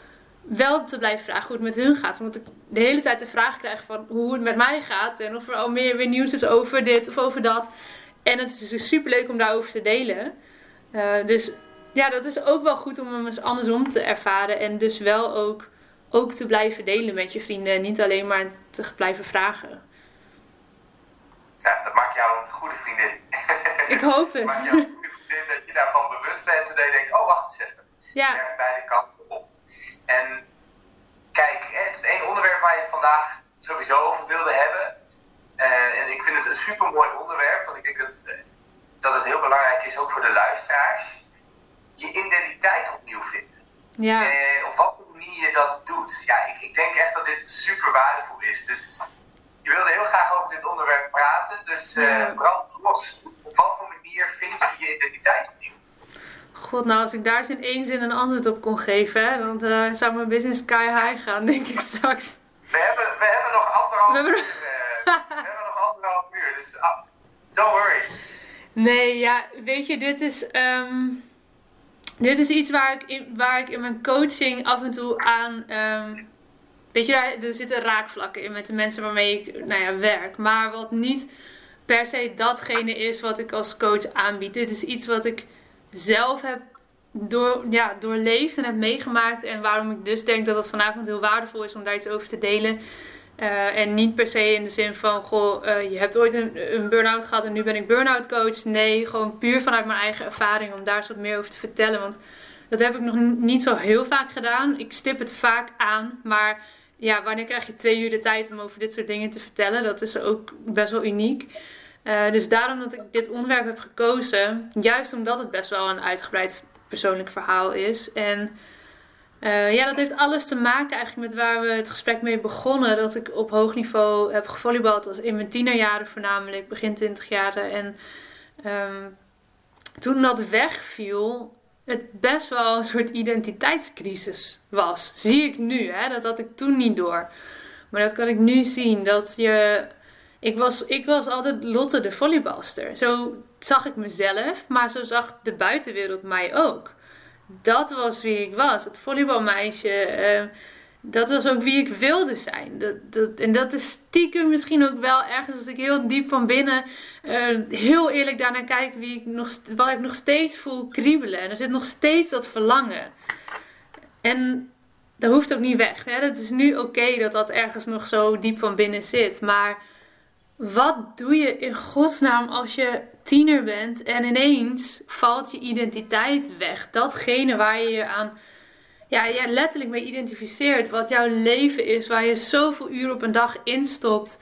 wel te blijven vragen hoe het met hun gaat. Omdat ik de hele tijd de vraag krijg van hoe het met mij gaat en of er al meer weer nieuws is over dit of over dat. En het is dus super leuk om daarover te delen. Uh, dus ja, dat is ook wel goed om hem eens andersom te ervaren. En dus wel ook, ook te blijven delen met je vrienden. En niet alleen maar te blijven vragen. Ja, dat maakt jou een goede vriendin. Ik hoop het. maakt jou een goede vriendin dat je daarvan bewust bent en dat je denkt, oh wacht eens even. Ja. Beide kanten. En kijk, het is één onderwerp waar je het vandaag sowieso over wilde hebben. Uh, en ik vind het een super mooi onderwerp, want ik denk dat, dat het heel belangrijk is, ook voor de luisteraars. Je identiteit opnieuw vinden. Ja. En op wat manier je dat doet. Ja, ik, ik denk echt dat dit super waardevol is. Dus je wilde heel graag over dit onderwerp praten, dus uh, brand los. Op wat voor manier vind je je identiteit opnieuw? God, nou als ik daar eens in één zin een antwoord op kon geven, dan uh, zou mijn business sky high gaan, denk ik straks. We hebben, we hebben nog anderhalf uur. Uh, we hebben nog anderhalf uur, dus uh, don't worry. Nee, ja, weet je, dit is, um, dit is iets waar ik, in, waar ik in mijn coaching af en toe aan... Um, Weet je, er zitten raakvlakken in met de mensen waarmee ik nou ja, werk. Maar wat niet per se datgene is wat ik als coach aanbied. Dit is iets wat ik zelf heb door, ja, doorleefd en heb meegemaakt. En waarom ik dus denk dat het vanavond heel waardevol is om daar iets over te delen. Uh, en niet per se in de zin van, goh, uh, je hebt ooit een, een burn-out gehad en nu ben ik burn-out coach. Nee, gewoon puur vanuit mijn eigen ervaring om daar eens wat meer over te vertellen. Want dat heb ik nog niet zo heel vaak gedaan. Ik stip het vaak aan, maar ja, wanneer krijg je twee uur de tijd om over dit soort dingen te vertellen? Dat is ook best wel uniek. Uh, dus daarom dat ik dit onderwerp heb gekozen. Juist omdat het best wel een uitgebreid persoonlijk verhaal is. En uh, ja, dat heeft alles te maken eigenlijk met waar we het gesprek mee begonnen. Dat ik op hoog niveau heb gevolleybald in mijn tienerjaren voornamelijk, begin twintig jaren. En um, toen dat wegviel, het best wel een soort identiteitscrisis was. Zie ik nu, hè? dat had ik toen niet door. Maar dat kan ik nu zien. Dat je. Ik was, ik was altijd Lotte de volleybalster. Zo zag ik mezelf, maar zo zag de buitenwereld mij ook. Dat was wie ik was. Het volleybalmeisje. Uh, dat was ook wie ik wilde zijn. Dat, dat, en dat is stiekem misschien ook wel ergens als ik heel diep van binnen uh, heel eerlijk daarnaar kijk wie ik nog, wat ik nog steeds voel kriebelen. En er zit nog steeds dat verlangen. En dat hoeft ook niet weg. Het is nu oké dat dat ergens nog zo diep van binnen zit. Maar wat doe je in godsnaam als je tiener bent en ineens valt je identiteit weg? Datgene waar je je aan ja, ja, letterlijk mee identificeert. Wat jouw leven is, waar je zoveel uren op een dag instopt.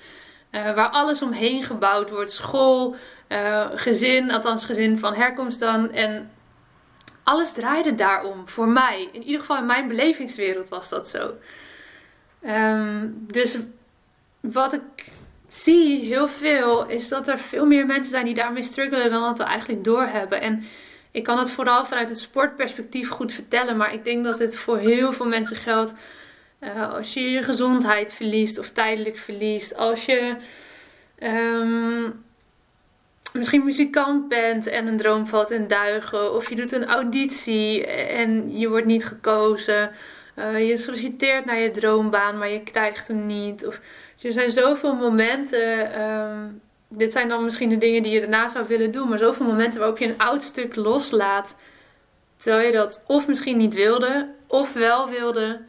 Uh, waar alles omheen gebouwd wordt. School, uh, gezin, althans gezin van herkomst dan. En alles draaide daarom, voor mij. In ieder geval in mijn belevingswereld was dat zo. Um, dus wat ik zie heel veel, is dat er veel meer mensen zijn die daarmee struggelen dan dat we eigenlijk doorhebben. En ik kan het vooral vanuit het sportperspectief goed vertellen, maar ik denk dat het voor heel veel mensen geldt. Uh, als je je gezondheid verliest of tijdelijk verliest, als je um, misschien muzikant bent en een droom valt in duigen, of je doet een auditie en je wordt niet gekozen, uh, je solliciteert naar je droombaan, maar je krijgt hem niet. Of, er zijn zoveel momenten. Um, dit zijn dan misschien de dingen die je daarna zou willen doen. Maar zoveel momenten waarop je een oud stuk loslaat. Terwijl je dat of misschien niet wilde, of wel wilde.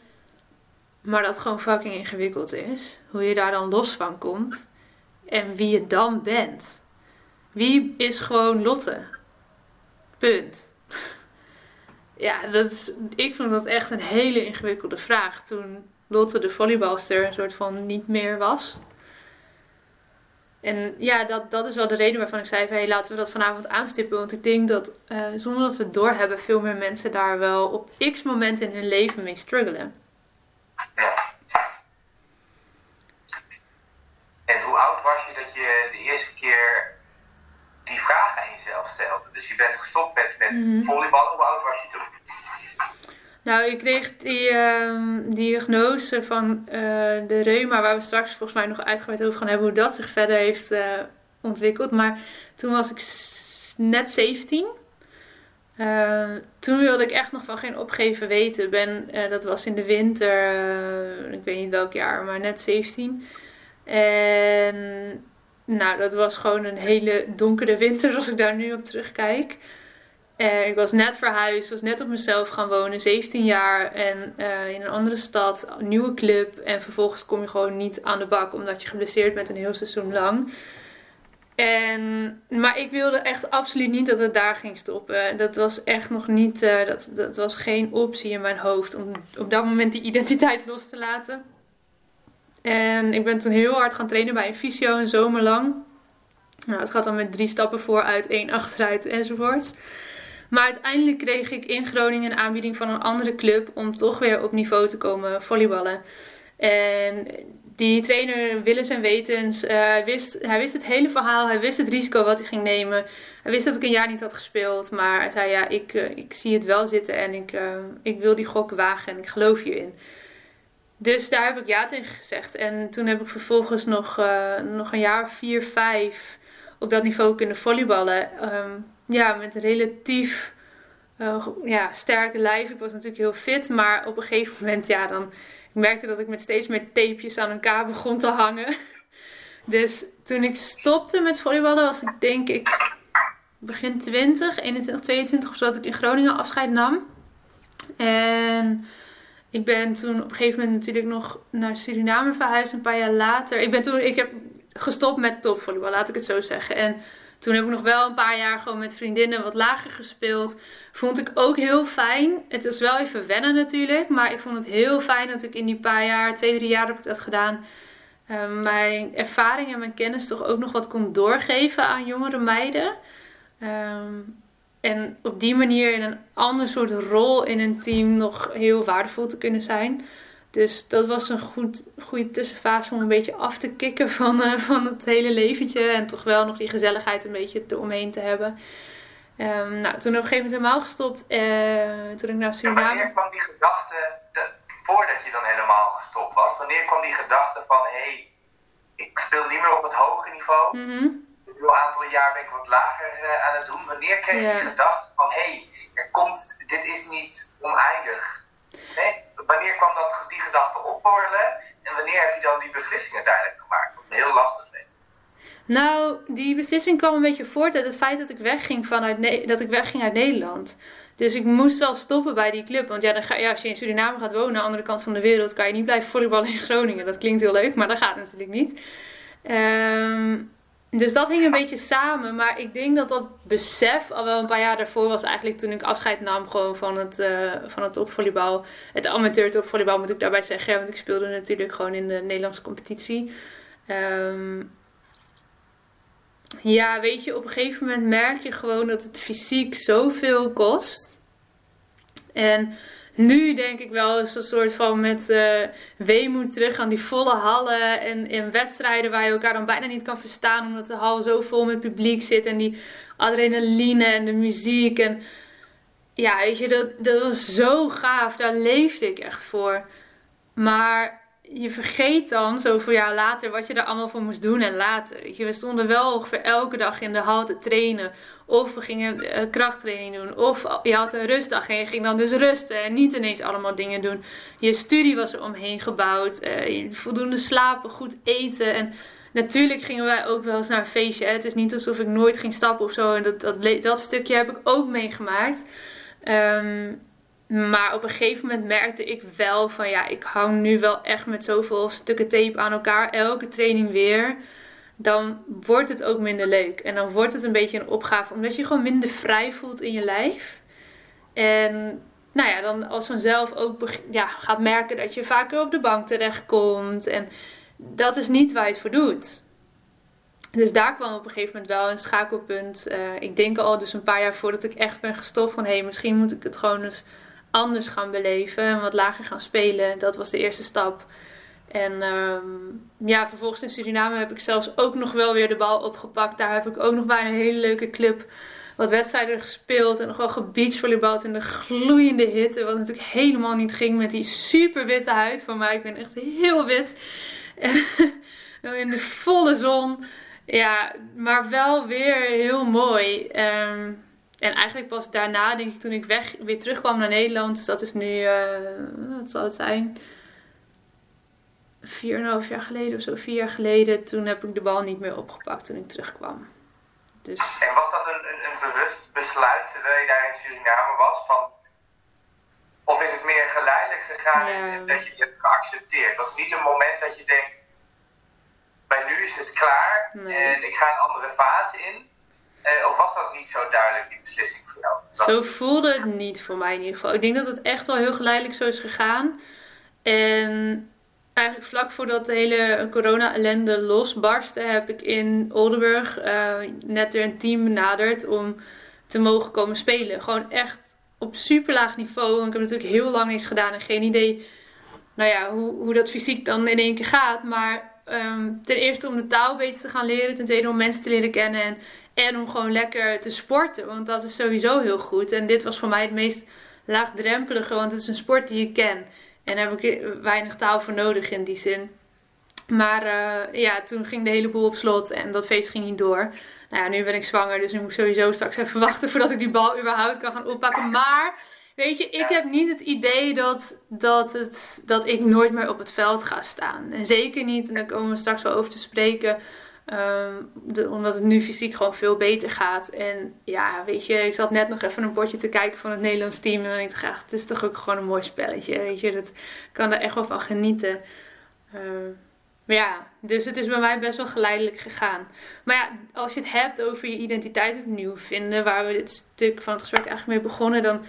Maar dat gewoon fucking ingewikkeld is. Hoe je daar dan los van komt. En wie je dan bent. Wie is gewoon Lotte? Punt. Ja, dat is, ik vond dat echt een hele ingewikkelde vraag. Toen Lotte de volleybalster een soort van niet meer was. En ja, dat, dat is wel de reden waarvan ik zei: van, hey, laten we dat vanavond aanstippen. Want ik denk dat uh, zonder dat we het doorhebben, veel meer mensen daar wel op x momenten in hun leven mee struggelen. En hoe oud was je dat je de eerste keer die vraag aan jezelf stelde? Dus je bent gestopt met, met mm -hmm. volleyballen. Hoe oud was? Nou, ik kreeg die uh, diagnose van uh, de reuma, waar we straks volgens mij nog uitgebreid over gaan hebben, hoe dat zich verder heeft uh, ontwikkeld. Maar toen was ik net 17. Uh, toen wilde ik echt nog van geen opgeven weten. Ben, dat was in de winter, ik weet niet welk jaar, maar net 17. En nou, dat was gewoon een hele donkere winter als ik daar nu op terugkijk. Uh, ik was net verhuisd, was net op mezelf gaan wonen, 17 jaar en uh, in een andere stad, een nieuwe club. En vervolgens kom je gewoon niet aan de bak omdat je geblesseerd bent een heel seizoen lang. En, maar ik wilde echt absoluut niet dat het daar ging stoppen. Dat was echt nog niet, uh, dat, dat was geen optie in mijn hoofd om op dat moment die identiteit los te laten. En ik ben toen heel hard gaan trainen bij een fysio een zomer lang. Nou, het gaat dan met drie stappen vooruit, één achteruit enzovoorts. Maar uiteindelijk kreeg ik in Groningen een aanbieding van een andere club om toch weer op niveau te komen volleyballen. En die trainer willens en wetens, hij, wist, hij wist het hele verhaal, hij wist het risico wat hij ging nemen. Hij wist dat ik een jaar niet had gespeeld, maar hij zei ja, ik, uh, ik zie het wel zitten en ik, uh, ik wil die gok wagen en ik geloof hierin. Dus daar heb ik ja tegen gezegd. En toen heb ik vervolgens nog, nog een jaar vier, vijf op dat niveau kunnen volleyballen. Um, ja, met relatief uh, ja, sterke lijf. Ik was natuurlijk heel fit, maar op een gegeven moment, ja, dan ik merkte dat ik met steeds meer tapejes aan elkaar begon te hangen. Dus toen ik stopte met volleyballen, was ik denk ik begin 20, 21, 22 of zo, dat ik in Groningen afscheid nam. En ik ben toen op een gegeven moment natuurlijk nog naar Suriname verhuisd, een paar jaar later. Ik ben toen, ik heb gestopt met topvolleybal, laat ik het zo zeggen. En toen heb ik nog wel een paar jaar gewoon met vriendinnen wat lager gespeeld. Vond ik ook heel fijn. Het was wel even wennen natuurlijk. Maar ik vond het heel fijn dat ik in die paar jaar, twee, drie jaar heb ik dat gedaan. Uh, mijn ervaring en mijn kennis toch ook nog wat kon doorgeven aan jongere meiden. Um, en op die manier in een ander soort rol in een team nog heel waardevol te kunnen zijn. Dus dat was een goed, goede tussenfase om een beetje af te kicken van, uh, van het hele leventje. En toch wel nog die gezelligheid een beetje eromheen te hebben. Um, nou, toen op een gegeven moment helemaal gestopt. Uh, toen ik naar Suriname... wanneer kwam die gedachte, voordat je dan helemaal gestopt was, wanneer kwam die gedachte van... hé, hey, ik speel niet meer op het hoge niveau. Mm -hmm. Een aantal jaar ben ik wat lager uh, aan het doen. Wanneer kreeg je die gedachte van... hé, hey, er komt, dit is niet oneindig. Wanneer kwam dat, die gedachte opborrelen en wanneer heb je dan die beslissing uiteindelijk gemaakt? Dat is heel lastig. Nou, die beslissing kwam een beetje voort uit het feit dat ik wegging, vanuit dat ik wegging uit Nederland. Dus ik moest wel stoppen bij die club. Want ja, dan ga, ja, als je in Suriname gaat wonen, aan de andere kant van de wereld, kan je niet blijven volleyballen in Groningen. Dat klinkt heel leuk, maar dat gaat natuurlijk niet. Um, dus dat hing een beetje samen. Maar ik denk dat dat besef al wel een paar jaar daarvoor was. Eigenlijk toen ik afscheid nam gewoon van het, uh, van het topvolleybal. Het amateur topvolleybal moet ik daarbij zeggen. Want ik speelde natuurlijk gewoon in de Nederlandse competitie. Um, ja, weet je, op een gegeven moment merk je gewoon dat het fysiek zoveel kost. En nu denk ik wel eens een soort van met uh, weemoed terug aan die volle hallen en in wedstrijden waar je elkaar dan bijna niet kan verstaan omdat de hal zo vol met publiek zit en die adrenaline en de muziek en ja, weet je, dat, dat was zo gaaf, daar leefde ik echt voor. Maar je vergeet dan zoveel jaar later wat je daar allemaal voor moest doen en laten. je, we stonden wel ongeveer elke dag in de hal te trainen. Of we gingen uh, krachttraining doen. Of je had een rustdag en je ging dan dus rusten. En niet ineens allemaal dingen doen. Je studie was er omheen gebouwd. Uh, voldoende slapen, goed eten. En natuurlijk gingen wij ook wel eens naar een feestje. Het is niet alsof ik nooit ging stappen of zo. En dat, dat, dat stukje heb ik ook meegemaakt. Um, maar op een gegeven moment merkte ik wel van ja, ik hang nu wel echt met zoveel stukken tape aan elkaar. Elke training weer. Dan wordt het ook minder leuk. En dan wordt het een beetje een opgave. Omdat je gewoon minder vrij voelt in je lijf. En nou ja, dan als vanzelf ook ja, gaat merken dat je vaker op de bank terechtkomt. En dat is niet waar je het voor doet. Dus daar kwam op een gegeven moment wel een schakelpunt. Uh, ik denk al dus een paar jaar voordat ik echt ben gestopt van hé, hey, misschien moet ik het gewoon eens anders gaan beleven en wat lager gaan spelen. Dat was de eerste stap. En um, ja, vervolgens in Suriname heb ik zelfs ook nog wel weer de bal opgepakt. Daar heb ik ook nog bij een hele leuke club wat wedstrijden gespeeld. En nog wel gebeachvolleybald in de gloeiende hitte. Wat natuurlijk helemaal niet ging met die super witte huid van mij. Ik ben echt heel wit. En in de volle zon. Ja, maar wel weer heel mooi. Um, en eigenlijk pas daarna, denk ik, toen ik weg, weer terugkwam naar Nederland. Dus dat is nu, uh, wat zal het zijn? Vier en een half jaar geleden of zo, vier jaar geleden. Toen heb ik de bal niet meer opgepakt toen ik terugkwam. Dus... En was dat een, een, een bewust besluit terwijl je daar in Suriname was? Van, of is het meer geleidelijk gegaan dat je het hebt geaccepteerd? Was het niet een moment dat je denkt, bij nu is het klaar en ik ga een andere fase in? Eh, of was dat niet zo duidelijk, die beslissing voor jou? zo voelde het niet voor mij in ieder geval. Ik denk dat het echt wel heel geleidelijk zo is gegaan. En eigenlijk vlak voordat de hele corona-ellende losbarstte, heb ik in Oldenburg uh, net weer een team benaderd om te mogen komen spelen. Gewoon echt op super laag niveau. Ik heb natuurlijk heel lang niks gedaan en geen idee nou ja, hoe, hoe dat fysiek dan in één keer gaat. Maar um, ten eerste om de taal beter te gaan leren. Ten tweede om mensen te leren kennen. En en om gewoon lekker te sporten. Want dat is sowieso heel goed. En dit was voor mij het meest laagdrempelige. Want het is een sport die je ken. En daar heb ik weinig taal voor nodig in die zin. Maar uh, ja, toen ging de hele boel op slot. En dat feest ging niet door. Nou ja, nu ben ik zwanger. Dus nu moet ik sowieso straks even wachten voordat ik die bal überhaupt kan gaan oppakken. Maar... Weet je, ik heb niet het idee dat, dat, het, dat ik nooit meer op het veld ga staan. En zeker niet, en daar komen we straks wel over te spreken, Um, omdat het nu fysiek gewoon veel beter gaat. En ja, weet je, ik zat net nog even een potje te kijken van het Nederlands team. En ik dacht, het is toch ook gewoon een mooi spelletje. Weet je, dat kan daar echt wel van genieten. Um, maar ja, dus het is bij mij best wel geleidelijk gegaan. Maar ja, als je het hebt over je identiteit opnieuw vinden, waar we dit stuk van het gesprek eigenlijk mee begonnen, dan.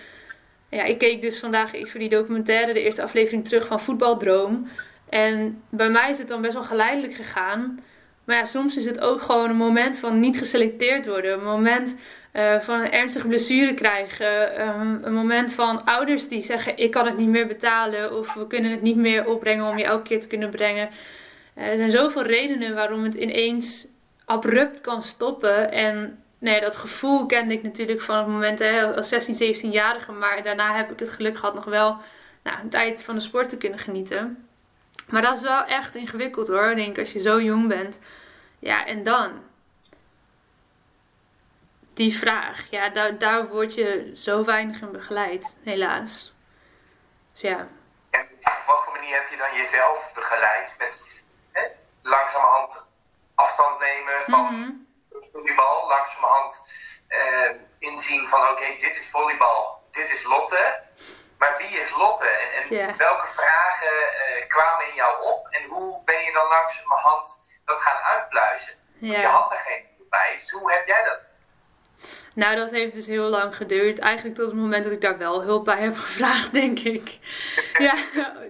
Ja, ik keek dus vandaag even die documentaire, de eerste aflevering terug van Voetbaldroom. En bij mij is het dan best wel geleidelijk gegaan. Maar ja, soms is het ook gewoon een moment van niet geselecteerd worden. Een moment uh, van een ernstige blessure krijgen. Um, een moment van ouders die zeggen: Ik kan het niet meer betalen. Of we kunnen het niet meer opbrengen om je elke keer te kunnen brengen. Uh, er zijn zoveel redenen waarom het ineens abrupt kan stoppen. En nee, dat gevoel kende ik natuurlijk van het moment hè, als 16, 17-jarige. Maar daarna heb ik het geluk gehad nog wel nou, een tijd van de sport te kunnen genieten. Maar dat is wel echt ingewikkeld hoor. Ik denk als je zo jong bent. Ja, en dan? Die vraag. Ja, daar, daar word je zo weinig in begeleid, helaas. Dus ja. En op wat voor manier heb je dan jezelf begeleid? Met hè, langzamerhand afstand nemen van mhm. volleybal langzamerhand uh, inzien van oké, dit is volleybal, dit is Lotte. Maar wie is Lotte? En, en welke vragen uh, kwamen in jou op? En hoe ben je dan langzamerhand dat gaan uitpluizen? Want je had er geen bij, dus hoe heb jij dat nou, dat heeft dus heel lang geduurd. Eigenlijk tot het moment dat ik daar wel hulp bij heb gevraagd, denk ik. ja,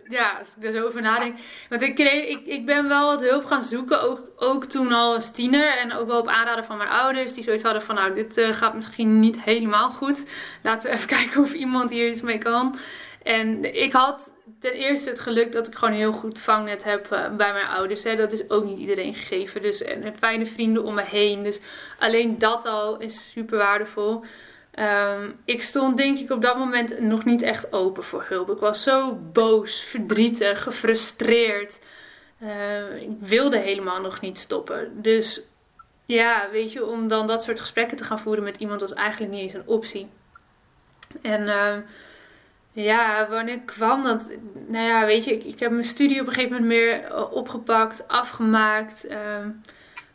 ja, als ik er zo over nadenk. Want ik, kreeg, ik, ik ben wel wat hulp gaan zoeken, ook, ook toen al als tiener. En ook wel op aanraden van mijn ouders, die zoiets hadden van... Nou, dit uh, gaat misschien niet helemaal goed. Laten we even kijken of iemand hier iets mee kan. En ik had ten eerste het geluk dat ik gewoon heel goed vangnet heb eh, bij mijn ouders. Hè. Dat is ook niet iedereen gegeven. Dus, en fijne vrienden om me heen. Dus alleen dat al is super waardevol. Ehm, ik stond denk ik op dat moment nog niet echt open voor hulp. Ik was zo boos, verdrietig, gefrustreerd. Uh, ik wilde helemaal nog niet stoppen. Dus ja, weet je, om dan dat soort gesprekken te gaan voeren met iemand was eigenlijk niet eens een optie. En... Uh, ja, wanneer kwam dat? Nou ja, weet je, ik, ik heb mijn studie op een gegeven moment meer eh, opgepakt, afgemaakt. Uh,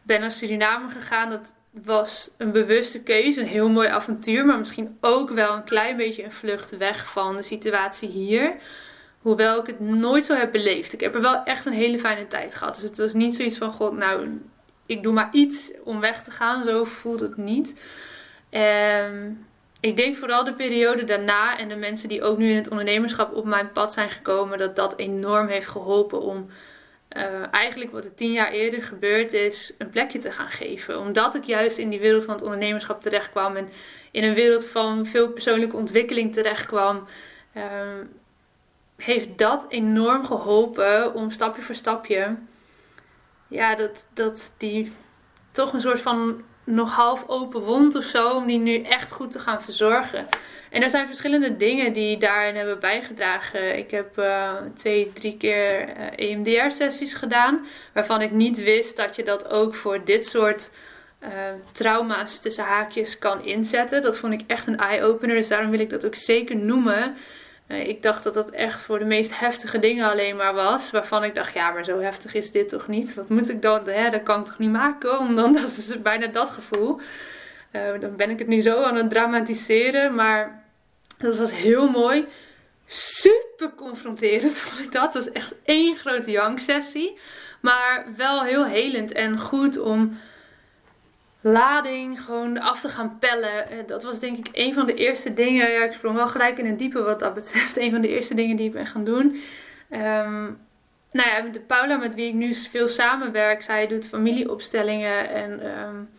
ben naar Suriname gegaan. Dat was een bewuste keuze, een heel mooi avontuur. Maar misschien ook wel een klein beetje een vlucht weg van de situatie hier. Hoewel ik het nooit zo heb beleefd. Ik heb er wel echt een hele fijne tijd gehad. Dus het was niet zoiets van, god, nou, ik doe maar iets om weg te gaan. Zo voelt het niet. Um, ik denk vooral de periode daarna en de mensen die ook nu in het ondernemerschap op mijn pad zijn gekomen, dat dat enorm heeft geholpen om uh, eigenlijk wat er tien jaar eerder gebeurd is, een plekje te gaan geven. Omdat ik juist in die wereld van het ondernemerschap terecht kwam en in een wereld van veel persoonlijke ontwikkeling terecht kwam, uh, heeft dat enorm geholpen om stapje voor stapje, ja, dat, dat die toch een soort van nog half open wond of zo. Om die nu echt goed te gaan verzorgen. En er zijn verschillende dingen die daarin hebben bijgedragen. Ik heb uh, twee, drie keer uh, eh, EMDR-sessies gedaan. Waarvan ik niet wist dat je dat ook voor dit soort uh, trauma's tussen haakjes kan inzetten. Dat vond ik echt een eye-opener. Dus daarom wil ik dat ook zeker noemen. Ik dacht dat dat echt voor de meest heftige dingen alleen maar was. Waarvan ik dacht, ja, maar zo heftig is dit toch niet? Wat moet ik dan? Hè, dat kan ik toch niet maken? Omdat dat is bijna dat gevoel. Uh, dan ben ik het nu zo aan het dramatiseren. Maar dat was heel mooi. Super confronterend vond ik dat. Het was echt één grote janksessie. Maar wel heel helend en goed om lading gewoon af te gaan pellen. Eh, dat was denk ik een van de eerste dingen. Ja, ik sprong wel gelijk in het diepe wat dat betreft. Een van de eerste dingen die ik ben gaan doen. Um, nou ja, de Paula met wie ik nu veel samenwerk, zij doet familieopstellingen. En um,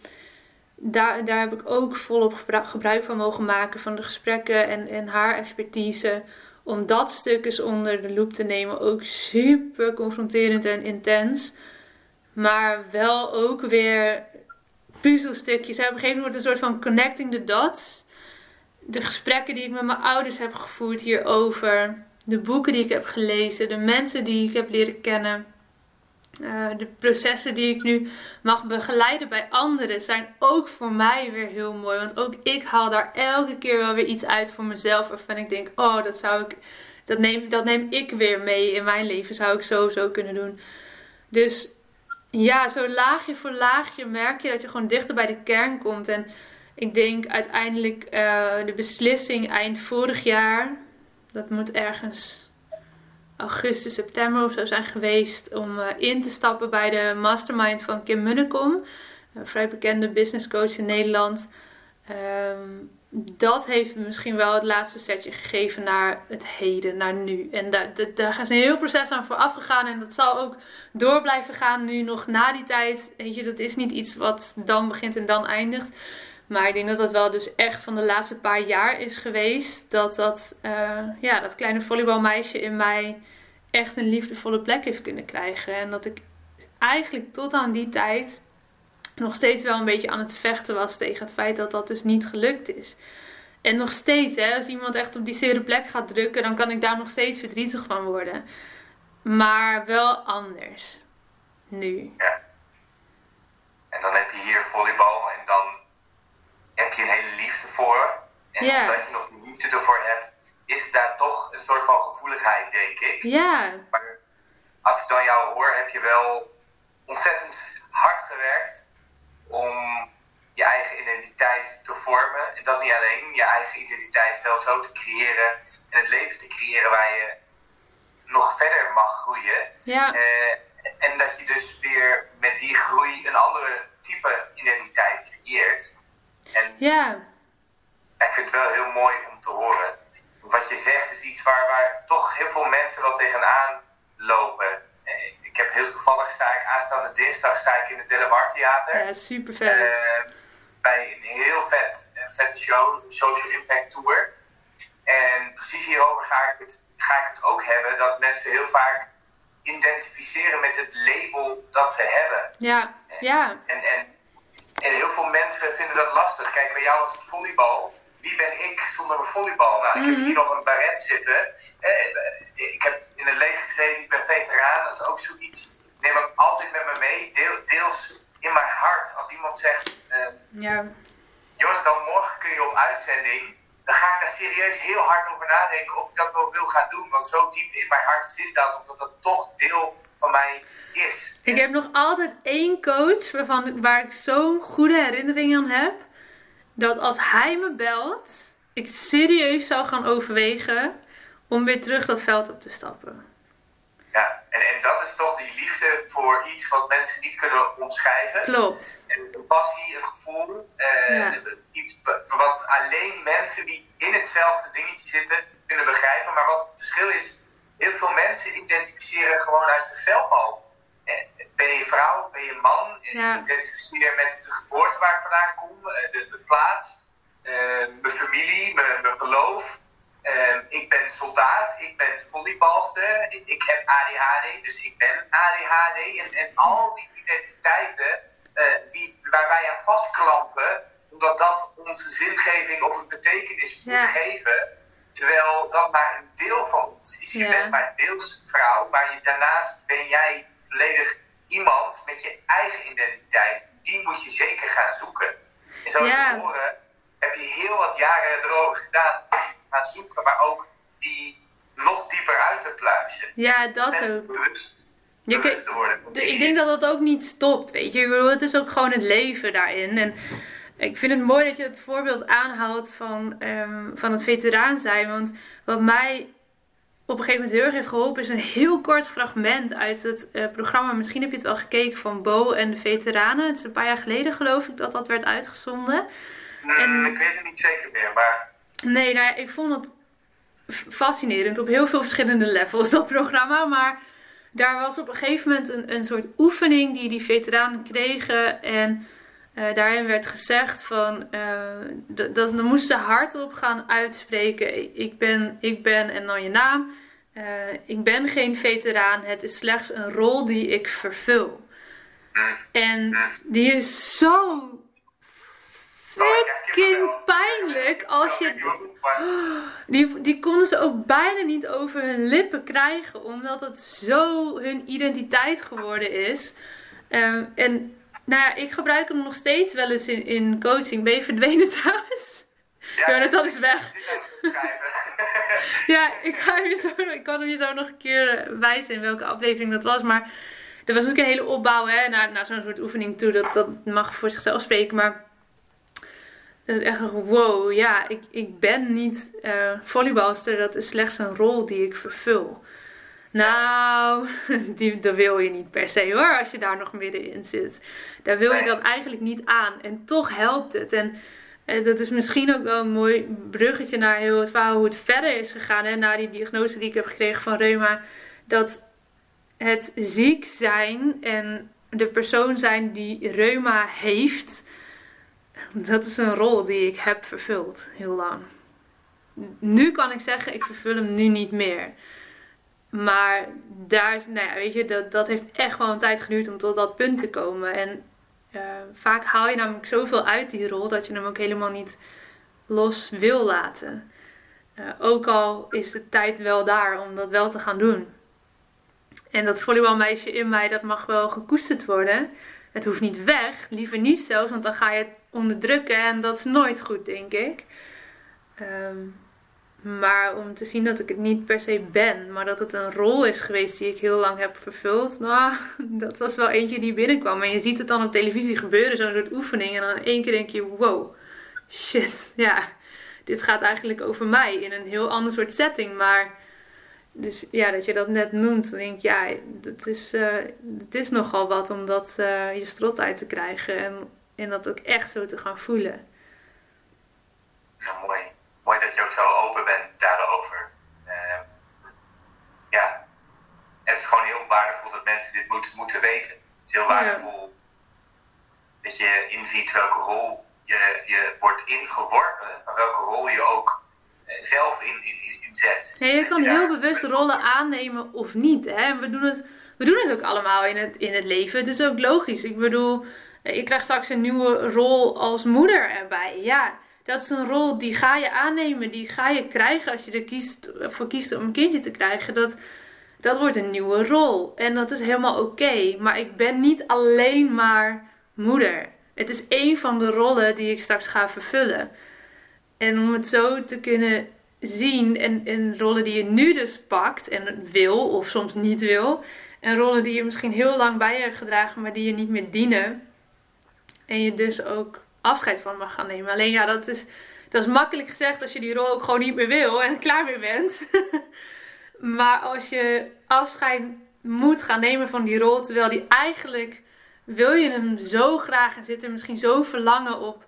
daar, daar heb ik ook volop gebruik van mogen maken van de gesprekken en, en haar expertise. Om dat stuk eens onder de loep te nemen. Ook super confronterend en intens. Maar wel ook weer puzzelstukjes. Op een gegeven moment een soort van connecting the dots. De gesprekken die ik met mijn ouders heb gevoerd hierover. De boeken die ik heb gelezen. De mensen die ik heb leren kennen. Uh, de processen die ik nu mag begeleiden bij anderen zijn ook voor mij weer heel mooi. Want ook ik haal daar elke keer wel weer iets uit voor mezelf. Waarvan ik denk, oh, dat zou ik. Dat neem, dat neem ik weer mee in mijn leven. Zou ik sowieso kunnen doen. Dus ja, zo laagje voor laagje merk je dat je gewoon dichter bij de kern komt. En ik denk uiteindelijk uh, de beslissing eind vorig jaar, dat moet ergens augustus, september of zo zijn geweest, om uh, in te stappen bij de mastermind van Kim Munnekom, een vrij bekende business coach in Nederland. Um, dat heeft misschien wel het laatste setje gegeven naar het heden, naar nu. En daar, daar is een heel proces aan vooraf gegaan. En dat zal ook door blijven gaan nu nog na die tijd. Weet dat is niet iets wat dan begint en dan eindigt. Maar ik denk dat dat wel dus echt van de laatste paar jaar is geweest. Dat dat, uh, ja, dat kleine volleybalmeisje in mij echt een liefdevolle plek heeft kunnen krijgen. En dat ik eigenlijk tot aan die tijd nog steeds wel een beetje aan het vechten was tegen het feit dat dat dus niet gelukt is. En nog steeds, hè, als iemand echt op die zere plek gaat drukken, dan kan ik daar nog steeds verdrietig van worden. Maar wel anders. Nu. Ja. En dan heb je hier volleybal en dan heb je een hele liefde voor. En ja. omdat je nog niet liefde ervoor hebt, is daar toch een soort van gevoeligheid, denk ik. Ja. Maar als ik dan jou hoor, heb je wel ontzettend hard gewerkt om je eigen identiteit te vormen. En dat niet alleen, je eigen identiteit wel zo te creëren en het leven te creëren waar je nog verder mag groeien. Ja. Uh, en dat je dus weer met die groei een andere type identiteit creëert. En ja. ik vind het wel heel mooi om te horen. Wat je zegt is iets waar, waar toch heel veel mensen wel tegenaan lopen. Eh, ik heb heel toevallig sta ik aanstaande dinsdag sta ik in het Delamar Theater. Ja, super vet. Uh, bij een heel vet, vette show, Social Impact Tour. En precies hierover ga ik, het, ga ik het ook hebben, dat mensen heel vaak identificeren met het label dat ze hebben. Ja, ja. En, en, en heel veel mensen vinden dat lastig. Kijk, bij jou was het volleybal. Wie ben ik zonder mijn volleybal? Nou, ik heb mhm. hier nog een baret zitten. Ik heb in het leger gezeten, ik ben veteraan. Dat is ook zoiets. Neem ik altijd met me mee. Deel, deels in mijn hart. Als iemand zegt, uh, ja. Jonathan, morgen kun je op uitzending. Dan ga ik daar serieus heel hard over nadenken of ik dat wel wil gaan doen. Want zo diep in mijn hart zit dat, omdat dat toch deel van mij is. Ik heb nog altijd één coach waarvan, waar ik zo'n goede herinnering aan heb. Dat als hij me belt, ik serieus zou gaan overwegen om weer terug dat veld op te stappen. Ja, en, en dat is toch die liefde voor iets wat mensen niet kunnen omschrijven. Klopt. En een passie, een gevoel, uh, wat alleen mensen die in hetzelfde dingetje zitten kunnen begrijpen. Maar wat het verschil is, heel veel mensen identificeren gewoon uit zichzelf al. Eh, ben je vrouw, ben je man, ja. identificeer met de geboorte waar ik vandaan kom, eh, de, de plaats, mijn familie, mijn, mijn geloof. Ehm, ik ben soldaat, ik ben volleybalster, ik, ik, heb ADHD, dus ik ben ADHD. En, en al die identiteiten die, waar wij aan vastklampen, omdat dat onze zingeving of een betekenis moet geven. Terwijl dat maar een deel van ons is. Je bent maar deels vrouw, maar je, daarnaast ben jij volledig iemand met je eigen identiteit. Die moet je zeker gaan zoeken. En zo te horen heb je heel wat jaren erover gedaan gaan zoeken, maar ook die nog dieper uit te pluizen. Ja, dat ook. Bewust, je te worden. ik denk dat dat ook niet stopt, weet je. Het is ook gewoon het leven daarin. En ik vind het mooi dat je het voorbeeld aanhoudt van, um, van het veteraan zijn. Want wat mij op een gegeven moment heel erg heeft geholpen is een heel kort fragment uit het uh, programma. Misschien heb je het wel gekeken van Bo en de veteranen. Het is een paar jaar geleden geloof ik dat dat werd uitgezonden. En, ik weet het niet zeker meer, maar Nee, nou ja, ik vond het fascinerend op heel veel verschillende levels, dat programma. Maar daar was op een gegeven moment een, een soort oefening die die veteranen kregen. En uh, daarin werd gezegd van, uh, dat, dan moesten hardop gaan uitspreken. Ik ben, ik ben en dan je naam. Uh, ik ben geen veteraan, het is slechts een rol die ik vervul. En die is zo fucking pijnlijk als je. Die, die konden ze ook bijna niet over hun lippen krijgen, omdat het zo hun identiteit geworden is. Um, en nou ja, ik gebruik hem nog steeds wel eens in, in coaching. Ben je verdwenen trouwens? Ja, Jonathan is weg. ja, ik, ga je zo, ik kan hem je zo nog een keer wijzen in welke aflevering dat was. Maar er was ook een hele opbouw hè, naar, naar zo'n soort oefening toe. Dat, dat mag voor zichzelf spreken. Maar dat is echt wow, ja, ik, ik ben niet uh, volleybalster, dat is slechts een rol die ik vervul. Nou, die, dat wil je niet per se hoor, als je daar nog middenin zit. Daar wil je dan eigenlijk niet aan. En toch helpt het. En uh, dat is misschien ook wel een mooi bruggetje naar heel het verhaal hoe het verder is gegaan. Hè, na die diagnose die ik heb gekregen van reuma. Dat het ziek zijn en de persoon zijn die reuma heeft dat is een rol die ik heb vervuld heel lang. Nu kan ik zeggen, ik vervul hem nu niet meer. Maar daar, nou ja, weet je, dat, dat heeft echt wel een tijd geduurd om tot dat punt te komen. En uh, vaak haal je namelijk zoveel uit die rol dat je hem ook helemaal niet los wil laten. Uh, ook al is de tijd wel daar om dat wel te gaan doen. En dat volleybalmeisje in mij, dat mag wel gekoesterd worden. Het hoeft niet weg, liever niet zelfs, want dan ga je het onderdrukken en dat is nooit goed, denk ik. Um, Maar om te zien dat ik het niet per se ben, maar dat het een rol is geweest die ik heel lang heb vervuld. Nou, dat was wel eentje die binnenkwam. En je ziet het dan op televisie gebeuren, zo'n soort oefening. En dan één keer denk je, wow, shit, ja, dit gaat eigenlijk over mij in een heel ander soort setting. Maar, dus ja, dat je dat net noemt, dan denk ik, ja, het is, uh, het is nogal wat om dat uh, je strot uit te krijgen. En, en dat ook echt zo te gaan voelen. Ja, mooi mooi dat je ook zo open bent daarover. Uh, ja, het is gewoon heel waardevol dat mensen dit moet, moeten weten. Het is heel waardevol dat je inziet welke rol je, je wordt ingeworpen, maar welke rol je ook eh, zelf in, in, in zet. Ja, je kan heel bewust rollen aannemen of niet. Hè? En we doen het, we doen het ook allemaal in het, in het leven. Het is ook logisch. Ik bedoel, eh, ik krijg straks een nieuwe rol als moeder erbij. Ja, dat is een rol die ga je aannemen, die ga je krijgen als je er kiest, voor kiest om een kindje te krijgen. Dat, dat wordt een nieuwe rol. En dat is helemaal oké. Maar ik ben niet alleen maar moeder. Het is één van de rollen die ik straks ga vervullen. En om het zo te kunnen zien en, en rollen die je nu dus pakt en wil of soms niet wil. En rollen die je misschien heel lang bij je hebt gedragen, maar die je niet meer dienen. En je dus ook afscheid van mag gaan nemen. Alleen ja, dat is, dat is makkelijk gezegd als je die rol ook gewoon niet meer wil en klaar mee bent. maar als je afscheid moet gaan nemen van die rol, terwijl die eigenlijk wil je hem zo graag en zit er misschien zo verlangen op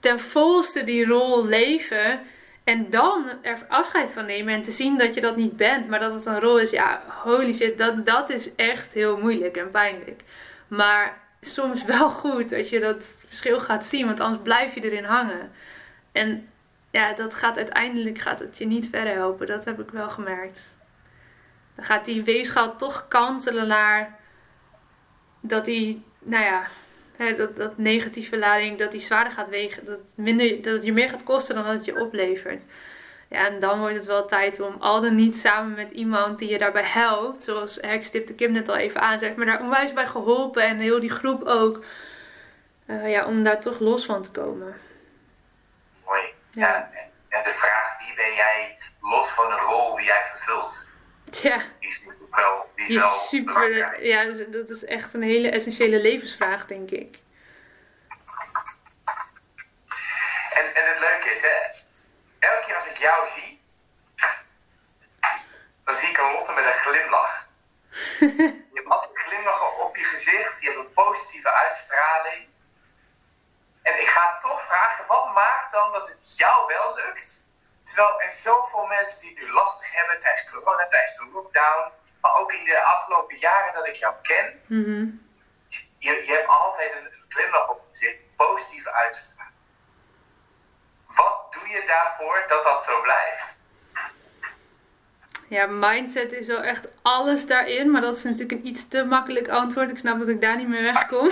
ten volste die rol leven. En dan er afscheid van nemen en te zien dat je dat niet bent, maar dat het een rol is. Ja, holy shit, dat, dat is echt heel moeilijk en pijnlijk. Maar soms wel goed dat je dat verschil gaat zien, want anders blijf je erin hangen. En ja, dat gaat uiteindelijk gaat het je niet verder helpen. Dat heb ik wel gemerkt. Dan gaat die weegschaal toch kantelen naar dat die, nou ja, hè, dat, dat negatieve lading, dat die zwaarder gaat wegen. Dat minder, dat het je meer gaat kosten dan dat het je oplevert. Ja, en dan wordt het wel tijd om al dan niet samen met iemand die je daarbij helpt, zoals Hekstip de Kim net al even aanzegt, maar daar onwijs bij geholpen en heel die groep ook, uh, ja, om daar toch los van te komen. Mooi. Ja. En de vraag, wie ben jij los van de rol die jij vervult? Ja. Die is wel, die is die super, ja, dat is echt een hele essentiële levensvraag, denk ik. En, en het leuke is, hè, elke keer als ik jou zie, dan zie ik een Lotte met een glimlach. je hebt altijd een glimlach op je gezicht, je hebt een positieve uitstraling. En ik ga toch vragen, wat maakt dan dat het jou wel lukt? Terwijl er zoveel mensen die nu lastig hebben tijdens corona, tijdens de lockdown, maar ook in de afgelopen jaren dat ik jou ken. Mhm. je, je hebt altijd een glimlach op je gezicht, positieve uitstraling wat doe je daarvoor dat dat zo blijft? Ja, mindset is wel echt alles daarin. Maar dat is natuurlijk een iets te makkelijk antwoord. Ik snap dat ik daar niet meer wegkom.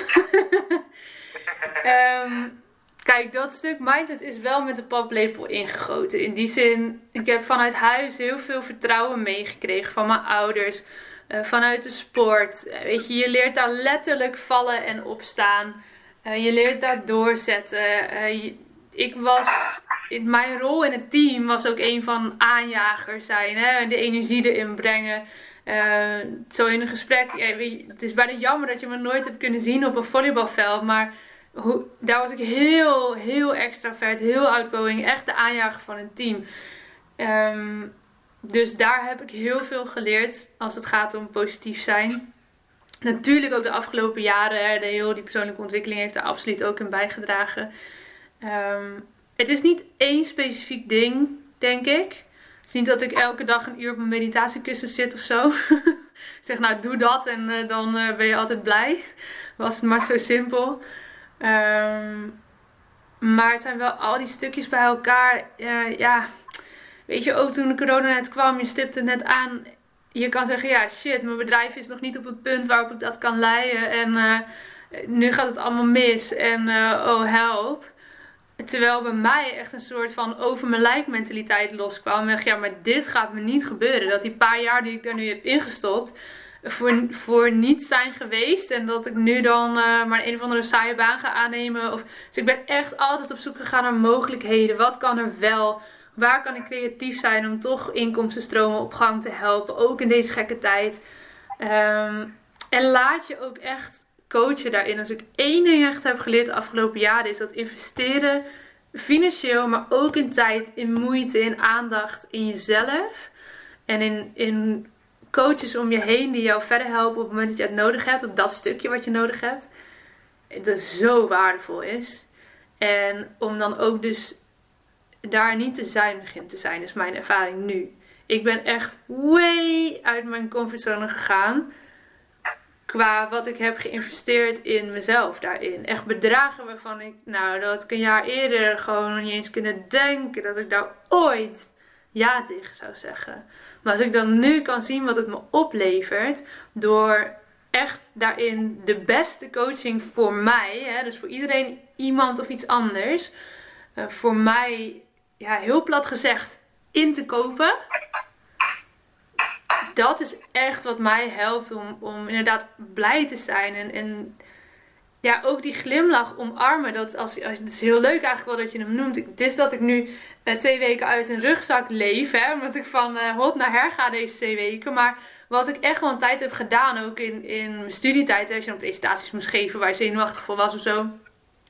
um, kijk, dat stuk mindset is wel met de paplepel ingegoten. In die zin, ik heb vanuit huis heel veel vertrouwen meegekregen van mijn ouders. Uh, vanuit de sport. Uh, weet je, je leert daar letterlijk vallen en opstaan. Uh, je leert daar doorzetten. Je, ik was. Mijn rol in het team was ook een van aanjagers zijn. Hè? De energie erin brengen. Uh, zo in een gesprek. Ja, je, het is bijna jammer dat je me nooit hebt kunnen zien op een volleybalveld. Maar hoe, daar was ik heel, heel extravert. Heel outgoing. Echt de aanjager van een team. Um, dus daar heb ik heel veel geleerd als het gaat om positief zijn. Natuurlijk ook de afgelopen jaren. De heel die persoonlijke ontwikkeling heeft daar absoluut ook in bijgedragen. Um, het is niet één specifiek ding, denk ik. Het is niet dat ik elke dag een uur op mijn meditatiekussen zit of zo. zeg nou, doe dat en uh, dan uh, ben je altijd blij. Was het maar zo simpel. Um, maar het zijn wel al die stukjes bij elkaar. Uh, ja, weet je, ook toen de corona net kwam, je stipte net aan. Je kan zeggen, ja shit, mijn bedrijf is nog niet op het punt waarop ik dat kan leiden. En nu gaat het allemaal mis. En oh help. Terwijl bij mij echt een soort van over mijn lijk mentaliteit loskwam. En ja, maar dit gaat me niet gebeuren. Dat die paar jaar die ik daar nu heb ingestopt, voor, voor niets zijn geweest. En dat ik nu dan uh, maar een of andere saaie baan ga aannemen. Of, dus ik ben echt altijd op zoek gegaan naar mogelijkheden. Wat kan er wel? Waar kan ik creatief zijn om toch inkomstenstromen op gang te helpen, ook in deze gekke tijd. Ehm, en laat je ook echt coachen daarin. Als ik één ding echt heb geleerd de afgelopen jaren, is dat investeren financieel, maar ook in tijd, in moeite, in aandacht, in jezelf. En in, in coaches om je heen die jou verder helpen op het moment dat je het nodig hebt. Op dat stukje wat je nodig hebt. Dat zo waardevol is. En om dan ook dus daar niet te zuinig in te zijn, is mijn ervaring nu. Ik ben echt way uit mijn comfortzone gegaan. Qua wat ik heb geïnvesteerd in mezelf daarin. Echt bedragen waarvan ik, nou, dat ik een jaar eerder gewoon niet eens kunnen denken dat ik daar ooit ja tegen zou zeggen. Maar als ik dan nu kan zien wat het me oplevert door echt daarin de beste coaching voor mij, hè, dus voor iedereen iemand of iets anders, uh, voor mij, ja, heel plat gezegd, in te kopen. Dat is echt wat mij helpt om, om inderdaad blij te zijn. En, en ja, ook die glimlach omarmen. Dat als, als, het is heel leuk eigenlijk wel dat je hem noemt. Het is dat ik nu uh, twee weken uit een rugzak leef. Hè, omdat ik van uh, hot naar her ga deze twee weken. Maar wat ik echt wel een tijd heb gedaan, ook in, in mijn studietijd. Als je dan presentaties moest geven waar je zenuwachtig voor was of zo.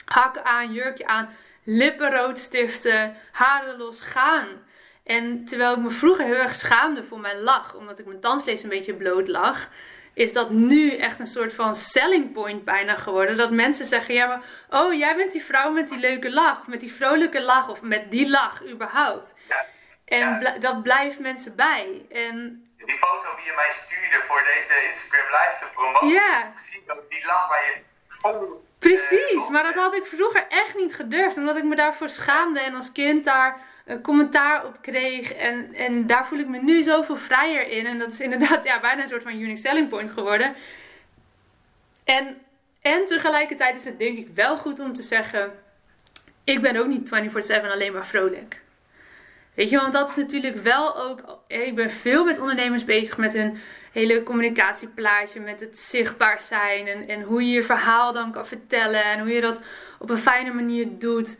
Hakken aan, jurkje aan, lippen rood stiften, haren los, gaan. En terwijl ik me vroeger heel erg schaamde voor mijn lach. Omdat ik mijn tandvlees een beetje bloot lag is dat nu echt een soort van selling point bijna geworden. Dat mensen zeggen, ja maar, oh jij bent die vrouw met die leuke lach, met die vrolijke lach of met die lach überhaupt. Ja. En dat blijft mensen bij. En die foto die je mij stuurde voor deze Instagram live te promoten. Ja. Die lach waar je vol... Precies, maar dat had ik vroeger echt niet gedurfd. Omdat ik me daarvoor schaamde en als kind daar commentaar op kreeg. En, en daar voel ik me nu zoveel vrijer in. En dat is inderdaad ja, bijna een soort van unique selling point geworden. En, en tegelijkertijd is het denk ik wel goed om te zeggen... Ik ben ook niet 24-7 alleen maar vrolijk. Weet je, want dat is natuurlijk wel ook... Ik ben veel met ondernemers bezig met hun hele communicatieplaatje. Met het zichtbaar zijn. En, en hoe je je verhaal dan kan vertellen. En hoe je dat op een fijne manier doet...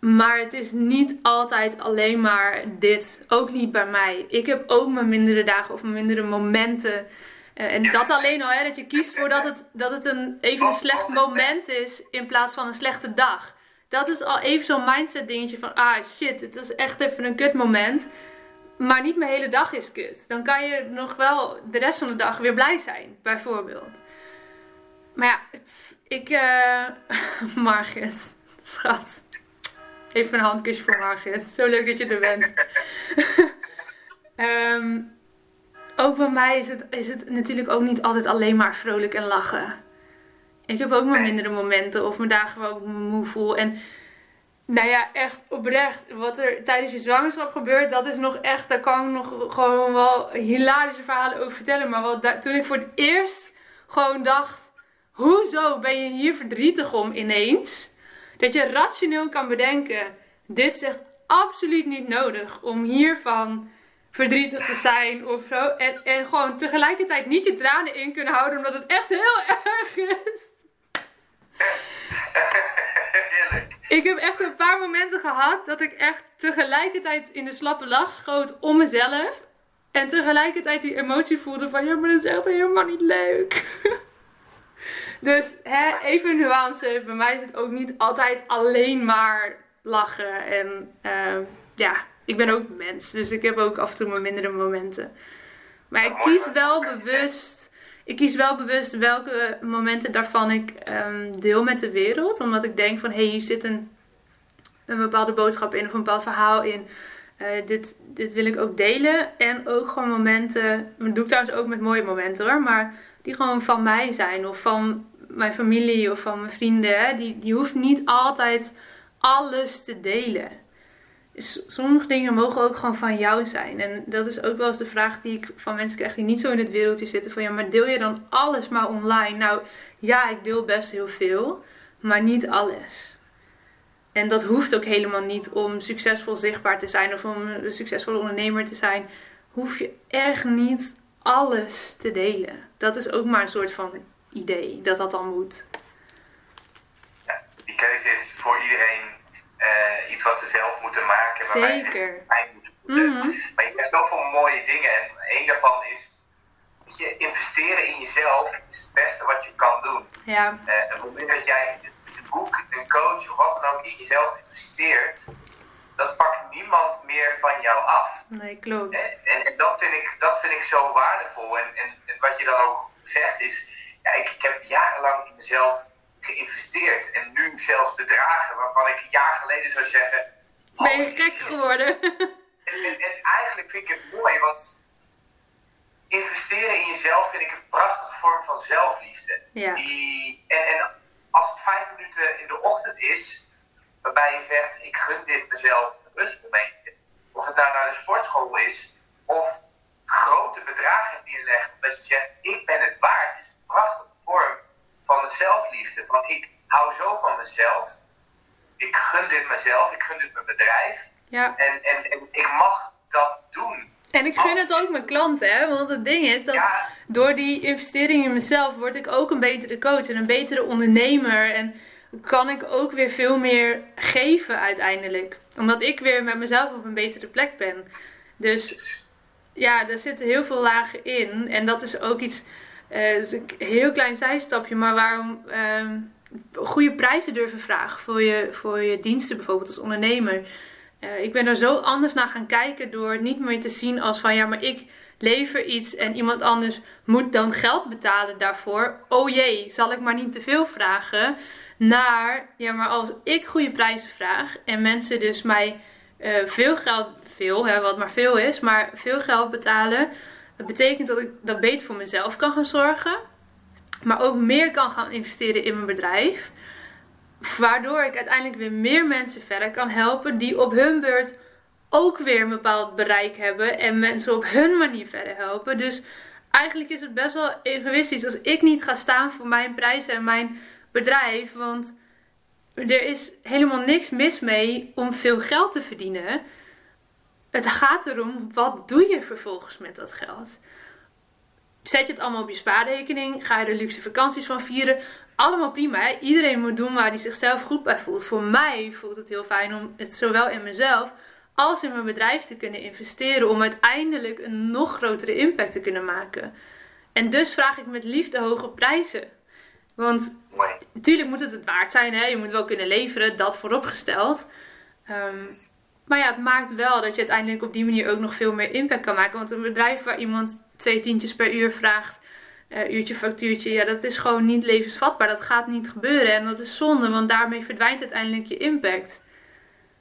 Maar het is niet altijd alleen maar dit. Ook niet bij mij. Ik heb ook mijn mindere dagen of mijn mindere momenten. Uh, en dat alleen al, hè, dat je kiest voor dat het, dat het een, even een slecht moment is in plaats van een slechte dag. Dat is al even zo'n mindset dingetje van, ah shit, het is echt even een kut moment. Maar niet mijn hele dag is kut. Dan kan je nog wel de rest van de dag weer blij zijn, bijvoorbeeld. Maar ja, ik, uh, Margit, schat. Even een handkusje voor Margit. Zo leuk dat je er bent. um, ook bij mij is het, is het natuurlijk ook niet altijd alleen maar vrolijk en lachen. Ik heb ook mijn mindere momenten of mijn dagen waar ik me moe voel. En nou ja, echt oprecht. Wat er tijdens je zwangerschap gebeurt, dat is nog echt. Daar kan ik nog gewoon wel hilarische verhalen over vertellen. Maar wat toen ik voor het eerst gewoon dacht: hoezo ben je hier verdrietig om ineens? Dat je rationeel kan bedenken: dit is echt absoluut niet nodig om hiervan verdrietig te zijn of zo. En, en gewoon tegelijkertijd niet je tranen in kunnen houden, omdat het echt heel erg is. Ik heb echt een paar momenten gehad dat ik echt tegelijkertijd in de slappe lach schoot om mezelf. En tegelijkertijd die emotie voelde van ja, maar dat is echt helemaal niet leuk. Dus hè, even een nuance. Bij mij is het ook niet altijd alleen maar lachen. En uh, ja, ik ben ook mens. Dus ik heb ook af en toe mijn mindere momenten. Maar ik kies wel bewust. Ik kies wel bewust welke momenten daarvan ik um, deel met de wereld. Omdat ik denk van hé, hey, hier zit een, een bepaalde boodschap in of een bepaald verhaal in. Uh, dit, dit wil ik ook delen. En ook gewoon momenten. Dat doe ik trouwens ook met mooie momenten hoor. Maar die gewoon van mij zijn. Of van mijn familie of van mijn vrienden, die, die hoeft niet altijd alles te delen. Sommige dingen mogen ook gewoon van jou zijn. En dat is ook wel eens de vraag die ik van mensen krijg die niet zo in het wereldje zitten. Van ja, maar deel je dan alles maar online? Nou ja, ik deel best heel veel, maar niet alles. En dat hoeft ook helemaal niet om succesvol zichtbaar te zijn of om een succesvolle ondernemer te zijn. Hoef je echt niet alles te delen. Dat is ook maar een soort van idee dat dat dan moet? Ja, die keuze is voor iedereen uh, iets wat ze zelf moeten maken. Zeker. Mm -hmm. Maar je hebt zoveel mooie dingen en een daarvan is je, investeren in jezelf is het beste wat je kan doen. Ja. Uh, op het moment dat jij een boek, een coach of wat dan ook in jezelf investeert, dat pakt niemand meer van jou af. Nee, klopt. En, en, en, dat, vind ik, dat vind ik zo waardevol. En, en, en wat je dan ook zegt is, ja, ik, ik heb jarenlang in mezelf geïnvesteerd en nu zelfs bedragen waarvan ik een jaar geleden zou zeggen. Ben je gek geworden? En, en, en, eigenlijk vind ik het mooi, want investeren in jezelf vind ik een prachtige vorm van zelfliefde. Ja. Die, en, en als het vijf minuten in de ochtend is, waarbij je zegt: Ik gun dit mezelf een rustmomentje. Of het nou naar de sportschool is, of grote bedragen neerlegt, omdat je zegt: Ik ben het waard, prachtige vorm van de zelfliefde. Van ik hou zo van mezelf. Ik gun dit mezelf, ik gun dit mijn bedrijf. Ja. En, en, en ik mag dat doen. En ik gun het ook mijn klanten, hè? want het ding is dat Ja. door die investering in mezelf word ik ook een betere coach en een betere ondernemer. En kan ik ook weer veel meer geven uiteindelijk. Omdat ik weer met mezelf op een betere plek ben. Dus ja, daar zitten heel veel lagen in. En dat is ook iets, dat is een heel klein zijstapje, maar waarom ehm, goede prijzen durven vragen voor je, voor je diensten bijvoorbeeld als ondernemer. Eh, ik ben er zo anders naar gaan kijken door niet meer te zien als van ja, maar ik lever iets en iemand anders moet dan geld betalen daarvoor. Oh jee, zal ik maar niet te veel vragen. Naar ja, maar als ik goede prijzen vraag en mensen dus mij eh, veel geld, veel hè, wat maar veel is, maar veel geld betalen. Dat betekent dat ik dat beter voor mezelf kan gaan zorgen. Maar ook meer kan gaan investeren in mijn bedrijf. Waardoor ik uiteindelijk weer meer mensen verder kan helpen die op hun beurt ook weer een bepaald bereik hebben en mensen op hun manier verder helpen. Dus eigenlijk is het best wel egoïstisch als ik niet ga staan voor mijn prijzen en mijn bedrijf. Want er is helemaal niks mis mee om veel geld te verdienen. Het gaat erom, wat doe je vervolgens met dat geld? Zet je het allemaal op je spaarrekening? Ga je er luxe vakanties van vieren? Allemaal prima. Hè? Iedereen moet doen waar hij zichzelf goed bij voelt. Voor mij voelt het heel fijn om het zowel in mezelf als in mijn bedrijf te kunnen investeren. Om uiteindelijk een nog grotere impact te kunnen maken. En dus vraag ik met liefde hoge prijzen. Want natuurlijk moet het het waard zijn. Hè? Je moet wel kunnen leveren, dat vooropgesteld. Ehm, maar ja, het maakt wel dat je uiteindelijk op die manier ook nog veel meer impact kan maken. Want een bedrijf waar iemand twee tientjes per uur vraagt, uh, uurtje factuurtje, ja, dat is gewoon niet levensvatbaar. Dat gaat niet gebeuren en dat is zonde, want daarmee verdwijnt uiteindelijk je impact.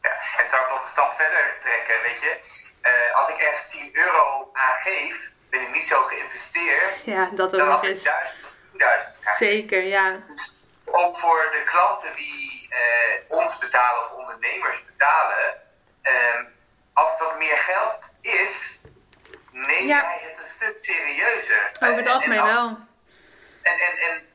Ja, en zou ik nog een stap verder trekken, weet je. Uh, als ik ergens 10 euro aan geef, ben ik niet zo geïnvesteerd. Ja, dat ook dan nog eens. 1000 1000 krijg. Zeker, ja. Ook voor de klanten die uh, ons betalen of ondernemers betalen, uh, als dat meer geld is, neem Ja. jij het een stuk serieuzer. Over het En- algemeen en als- wel. En, en, en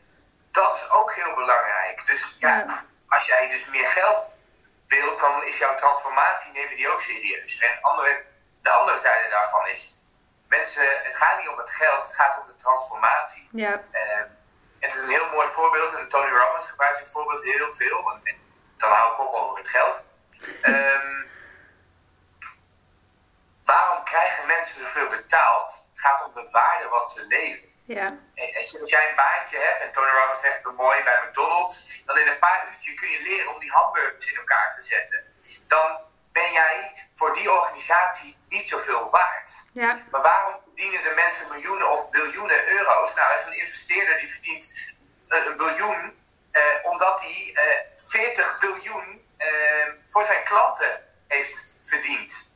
dat is ook heel belangrijk. Dus ja, Ja. als jij dus meer geld wilt, dan is jouw transformatie, neem je die ook serieus. En andere, de andere zijde daarvan is, mensen, het gaat niet om het geld, het gaat om de transformatie. Ja, en het is een heel mooi voorbeeld, en Tony Robbins gebruikt dit voorbeeld heel veel. En, dan hou ik op over het geld. Ehm, waarom krijgen mensen zoveel betaald? Het gaat om de waarde wat ze leven. ja, En Als als jij een baantje hebt, en Tony Robbins zegt het mooi bij McDonald's, dan in een paar uurtjes kun je leren om die hamburgers in elkaar te zetten. Dan ben jij voor die organisatie niet zoveel waard. ja, Maar waarom verdienen de mensen miljoenen of biljoenen euro's? Nou, er is een investeerder die verdient een, een biljoen, eh, omdat hij eh 40 biljoen eh, voor zijn klanten heeft verdiend.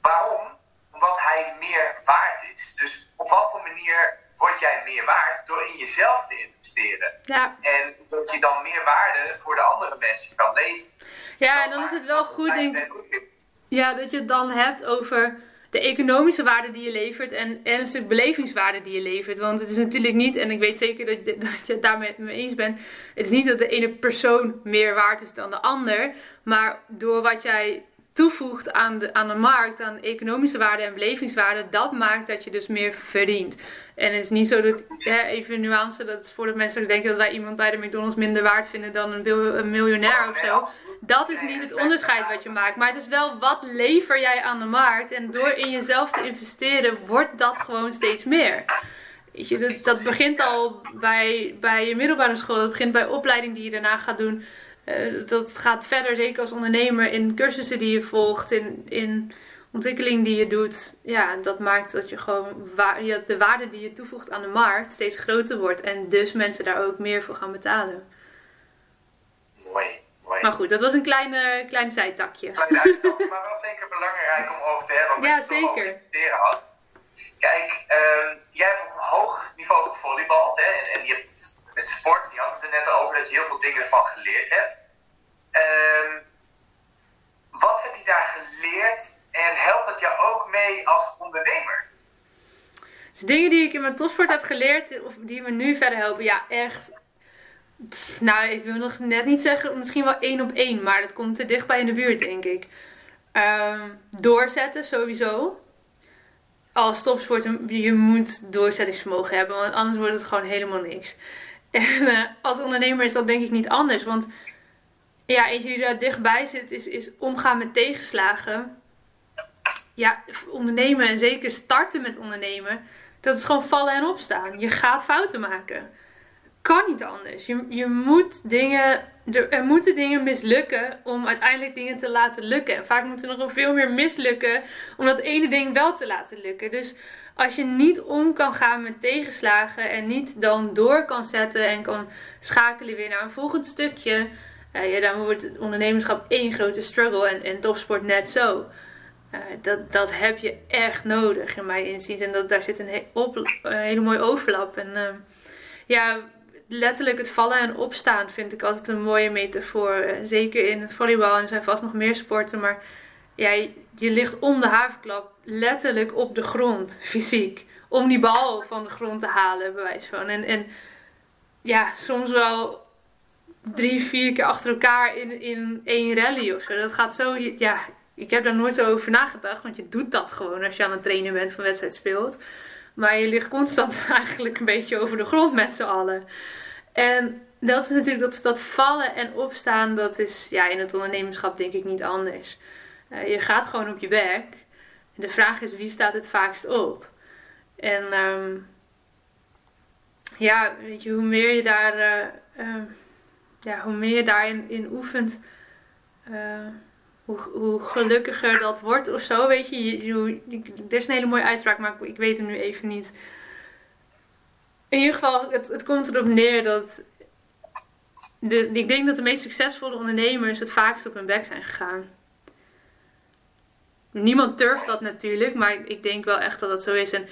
Waarom? Omdat hij meer waard is. Dus op wat voor manier word jij meer waard? Door in jezelf te investeren. ja. En dat je dan meer waarde voor de andere mensen kan leven. Ja, en dan is het wel goed, denk ik, Ja, dat je het dan hebt over de economische waarde die je levert en, en een stuk belevingswaarde die je levert. Want het is natuurlijk niet, en ik weet zeker dat je, dat je het daarmee met me eens bent, het is niet dat de ene persoon meer waard is dan de ander. Maar door wat jij toevoegt aan de, aan de markt, aan economische waarde en belevingswaarde, dat maakt dat je dus meer verdient. En het is niet zo dat, hè, even nuance, dat is voor de mensen denken dat wij iemand bij de McDonald's minder waard vinden dan een, een miljonair of zo. Dat is niet het onderscheid wat je maakt. Maar het is wel wat lever jij aan de markt. En door in jezelf te investeren, wordt dat gewoon steeds meer. Weet je, dat, dat begint al bij, bij je middelbare school. Dat begint bij opleiding die je daarna gaat doen. Uh, dat gaat verder, zeker als ondernemer, in cursussen die je volgt, in, in ontwikkeling die je doet. Ja, dat maakt dat je gewoon de waarde die je toevoegt aan de markt steeds groter wordt. En dus mensen daar ook meer voor gaan betalen. Mooi. mooi. Maar goed, dat was een kleine, klein zijtakje. Maar wel zeker belangrijk om over te hebben. Ja, zeker. Had. Kijk, uh, jij hebt op een hoog niveau gevolleybald. Hè? En, en je hebt met sport, je had het er net over dat je heel veel dingen ervan geleerd hebt. Um, wat heb je daar geleerd en helpt dat je ook mee als ondernemer? Dus dingen die ik in mijn topsport heb geleerd, of die me nu verder helpen, ja, echt. nou, ik wil nog net niet zeggen, misschien wel één op één, maar dat komt te dichtbij in de buurt, denk ik. Um, doorzetten sowieso. Als topsporter, je moet doorzettingsvermogen hebben, want anders wordt het gewoon helemaal niks. En uh, als ondernemer is dat denk ik niet anders, want ja, eentje die daar dichtbij zit, is, is omgaan met tegenslagen. Ja, ondernemen en zeker starten met ondernemen, dat is gewoon vallen en opstaan. Je gaat fouten maken. Kan niet anders. Je, je moet dingen, er, er moeten dingen mislukken om uiteindelijk dingen te laten lukken. En vaak moeten er nog veel meer mislukken om dat ene ding wel te laten lukken. Dus als je niet om kan gaan met tegenslagen en niet dan door kan zetten en kan schakelen weer naar een volgend stukje, uh, ja, dan wordt het ondernemerschap één grote struggle en, en topsport net zo. Uh, dat, dat heb je echt nodig in mijn inziens. En dat, daar zit een, hele mooie overlap. En uh, ja, letterlijk het vallen en opstaan vind ik altijd een mooie metafoor. zeker in het volleybal en er zijn vast nog meer sporten. Maar ja, je ligt om de havenklap letterlijk op de grond, fysiek. Om die bal van de grond te halen, bewijs van. En, en ja, soms wel drie, vier keer achter elkaar in, in één rally of zo. Dat gaat zo, ja, ik heb daar nooit zo over nagedacht, want je doet dat gewoon als je aan het trainen bent van wedstrijd speelt. Maar je ligt constant eigenlijk een beetje over de grond met z'n allen. En dat is natuurlijk dat, dat vallen en opstaan, dat is ja, in het ondernemerschap denk ik niet anders. Uh, je gaat gewoon op je werk. De vraag is wie staat het vaakst op? En um, ja, weet je, hoe meer je daar. Uh, uh, ja, hoe meer je daarin in oefent, uh, hoe, hoe gelukkiger dat wordt of zo. Weet je, je, je, er is een hele mooie uitspraak, maar ik, ik, weet hem nu even niet. In ieder geval, het, het komt erop neer dat. De, ik denk dat de meest succesvolle ondernemers het vaakst op hun bek zijn gegaan. Niemand durft dat natuurlijk, maar ik denk wel echt dat dat zo is. En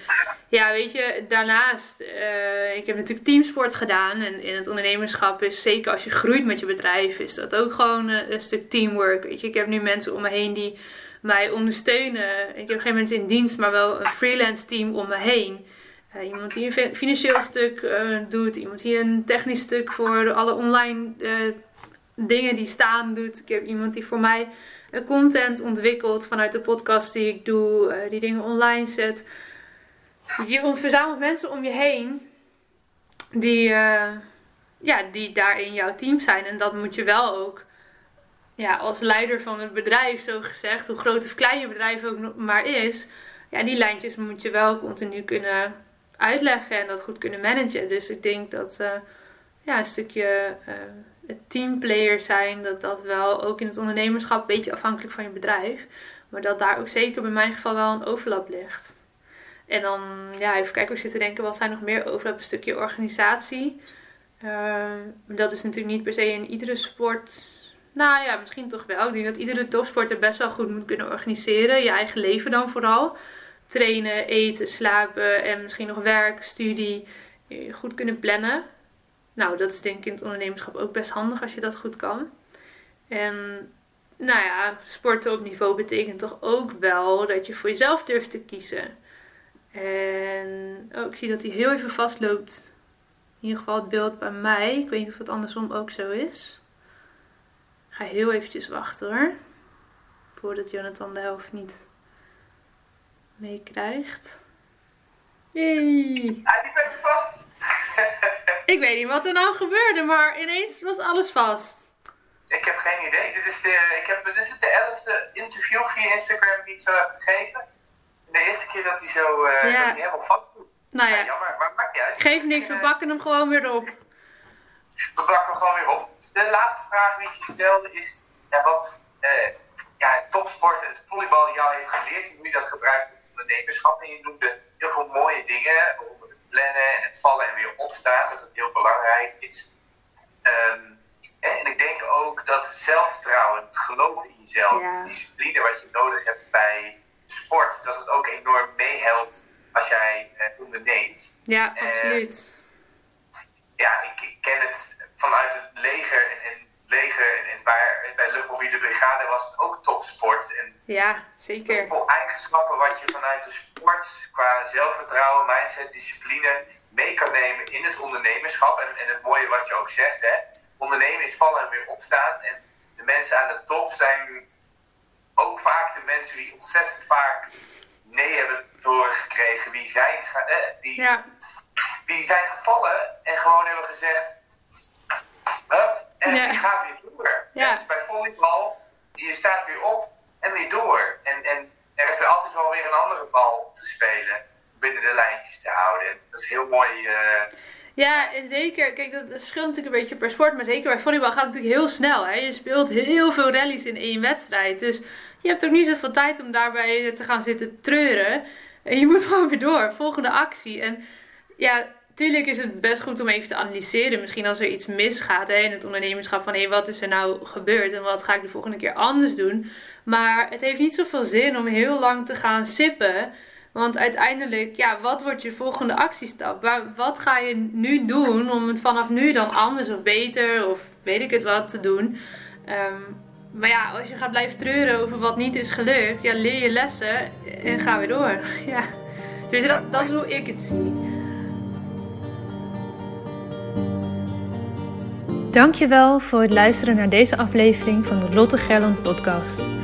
ja, weet je, daarnaast, uh, ik heb natuurlijk teamsport gedaan. En in het ondernemerschap is zeker als je groeit met je bedrijf, is dat ook gewoon uh, een stuk teamwork. Weet je, ik heb nu mensen om me heen die mij ondersteunen. Ik heb geen mensen in dienst, maar wel een freelance team om me heen. Uh, iemand die een financieel stuk doet, iemand die een technisch stuk voor alle online dingen die staan doet. Ik heb iemand die voor mij content ontwikkelt vanuit de podcast die ik doe, die dingen online zet. Je verzamelt mensen om je heen die, uh, ja, die daar in jouw team zijn. En dat moet je wel ook ja, als leider van het bedrijf, zo gezegd, hoe groot of klein je bedrijf ook maar is, ja, die lijntjes moet je wel continu kunnen uitleggen en dat goed kunnen managen. Dus ik denk dat ja, een stukje teamplayer zijn, dat dat wel ook in het ondernemerschap een beetje afhankelijk van je bedrijf, maar dat daar ook zeker bij mijn geval wel een overlap ligt. En dan, ja, even kijken, ik zit te denken, wat zijn nog meer over een stukje organisatie. Uh, dat is natuurlijk niet per se in iedere sport. Nou ja, misschien toch wel. Ik denk dat iedere topsporter best wel goed moet kunnen organiseren. Je eigen leven dan vooral. Trainen, eten, slapen en misschien nog werk, studie. Goed kunnen plannen. Nou, dat is denk ik in het ondernemerschap ook best handig als je dat goed kan. En nou ja, sporten op niveau betekent toch ook wel dat je voor jezelf durft te kiezen. En oh, ik zie dat hij heel even vastloopt. In ieder geval het beeld bij mij. Ik weet niet of het andersom ook zo is. Ik ga heel eventjes wachten hoor. voordat Jonathan de helft niet meekrijgt. Yay! Ah, die vast. Ik weet niet wat er nou gebeurde, maar ineens was alles vast. Ik heb geen idee. Dit is de, ik heb, dit is de elfde interview via Instagram die ik zo heb gegeven. De eerste keer dat hij zo uh, ja. dat hij helemaal vast Nou ja. ja jammer, maar maakt niet uit. Geef niks, we bakken hem gewoon weer op. We bakken hem gewoon weer op. De laatste vraag die ik je stelde is, ja, wat uh, ja, topsport en volleybal jou heeft geleerd, hoe je dat gebruikt in ondernemerschap. En je noemde heel veel mooie dingen, plannen en het vallen en weer opstaan, dat het heel belangrijk is. Um, en ik denk ook dat zelfvertrouwen, het geloof in jezelf, ja. discipline wat je nodig hebt bij sport, dat het ook enorm meehelpt als jij eh, onderneemt. Ja, absoluut. ja, ik, ik, ken het vanuit het leger en, en leger en, en waar, bij luchtmobiele brigade was het ook topsport. En ja, zeker. Wat je vanuit de sport qua zelfvertrouwen, mindset, discipline mee kan nemen in het ondernemerschap. En, en het mooie wat je ook zegt, hè ondernemen is vallen en weer opstaan. En de mensen aan de top zijn ook vaak de mensen die ontzettend vaak nee hebben doorgekregen. Die zijn, eh, die, ja. die zijn gevallen en gewoon hebben gezegd. Hup, en ja. die gaat weer door. Ja. bij volleybal, je staat weer op en weer door. En, en er is altijd wel weer een andere bal te spelen. Binnen de lijntjes te houden. Dat is heel mooi. Uh, ja, zeker. Kijk, dat verschilt natuurlijk een beetje per sport. Maar zeker bij volleybal gaat het natuurlijk heel snel. Hè? Je speelt heel veel rallies in één wedstrijd. Dus je hebt ook niet zoveel tijd om daarbij te gaan zitten treuren. En je moet gewoon weer door. Volgende actie. En ja, tuurlijk is het best goed om even te analyseren. Misschien als er iets misgaat hè, in het ondernemerschap. Van hé, wat is er nou gebeurd? En wat ga ik de volgende keer anders doen? Maar het heeft niet zoveel zin om heel lang te gaan sippen want uiteindelijk, ja, wat wordt je volgende actiestap? Wat ga je nu doen om het vanaf nu dan anders of beter of weet ik het wat te doen? Um, maar ja, als je gaat blijven treuren over wat niet is gelukt, ja, leer je lessen en ga weer door. Ja. Dus dat, dat is hoe ik het zie. Dankjewel voor het luisteren naar deze aflevering van de Lotte Gerland podcast.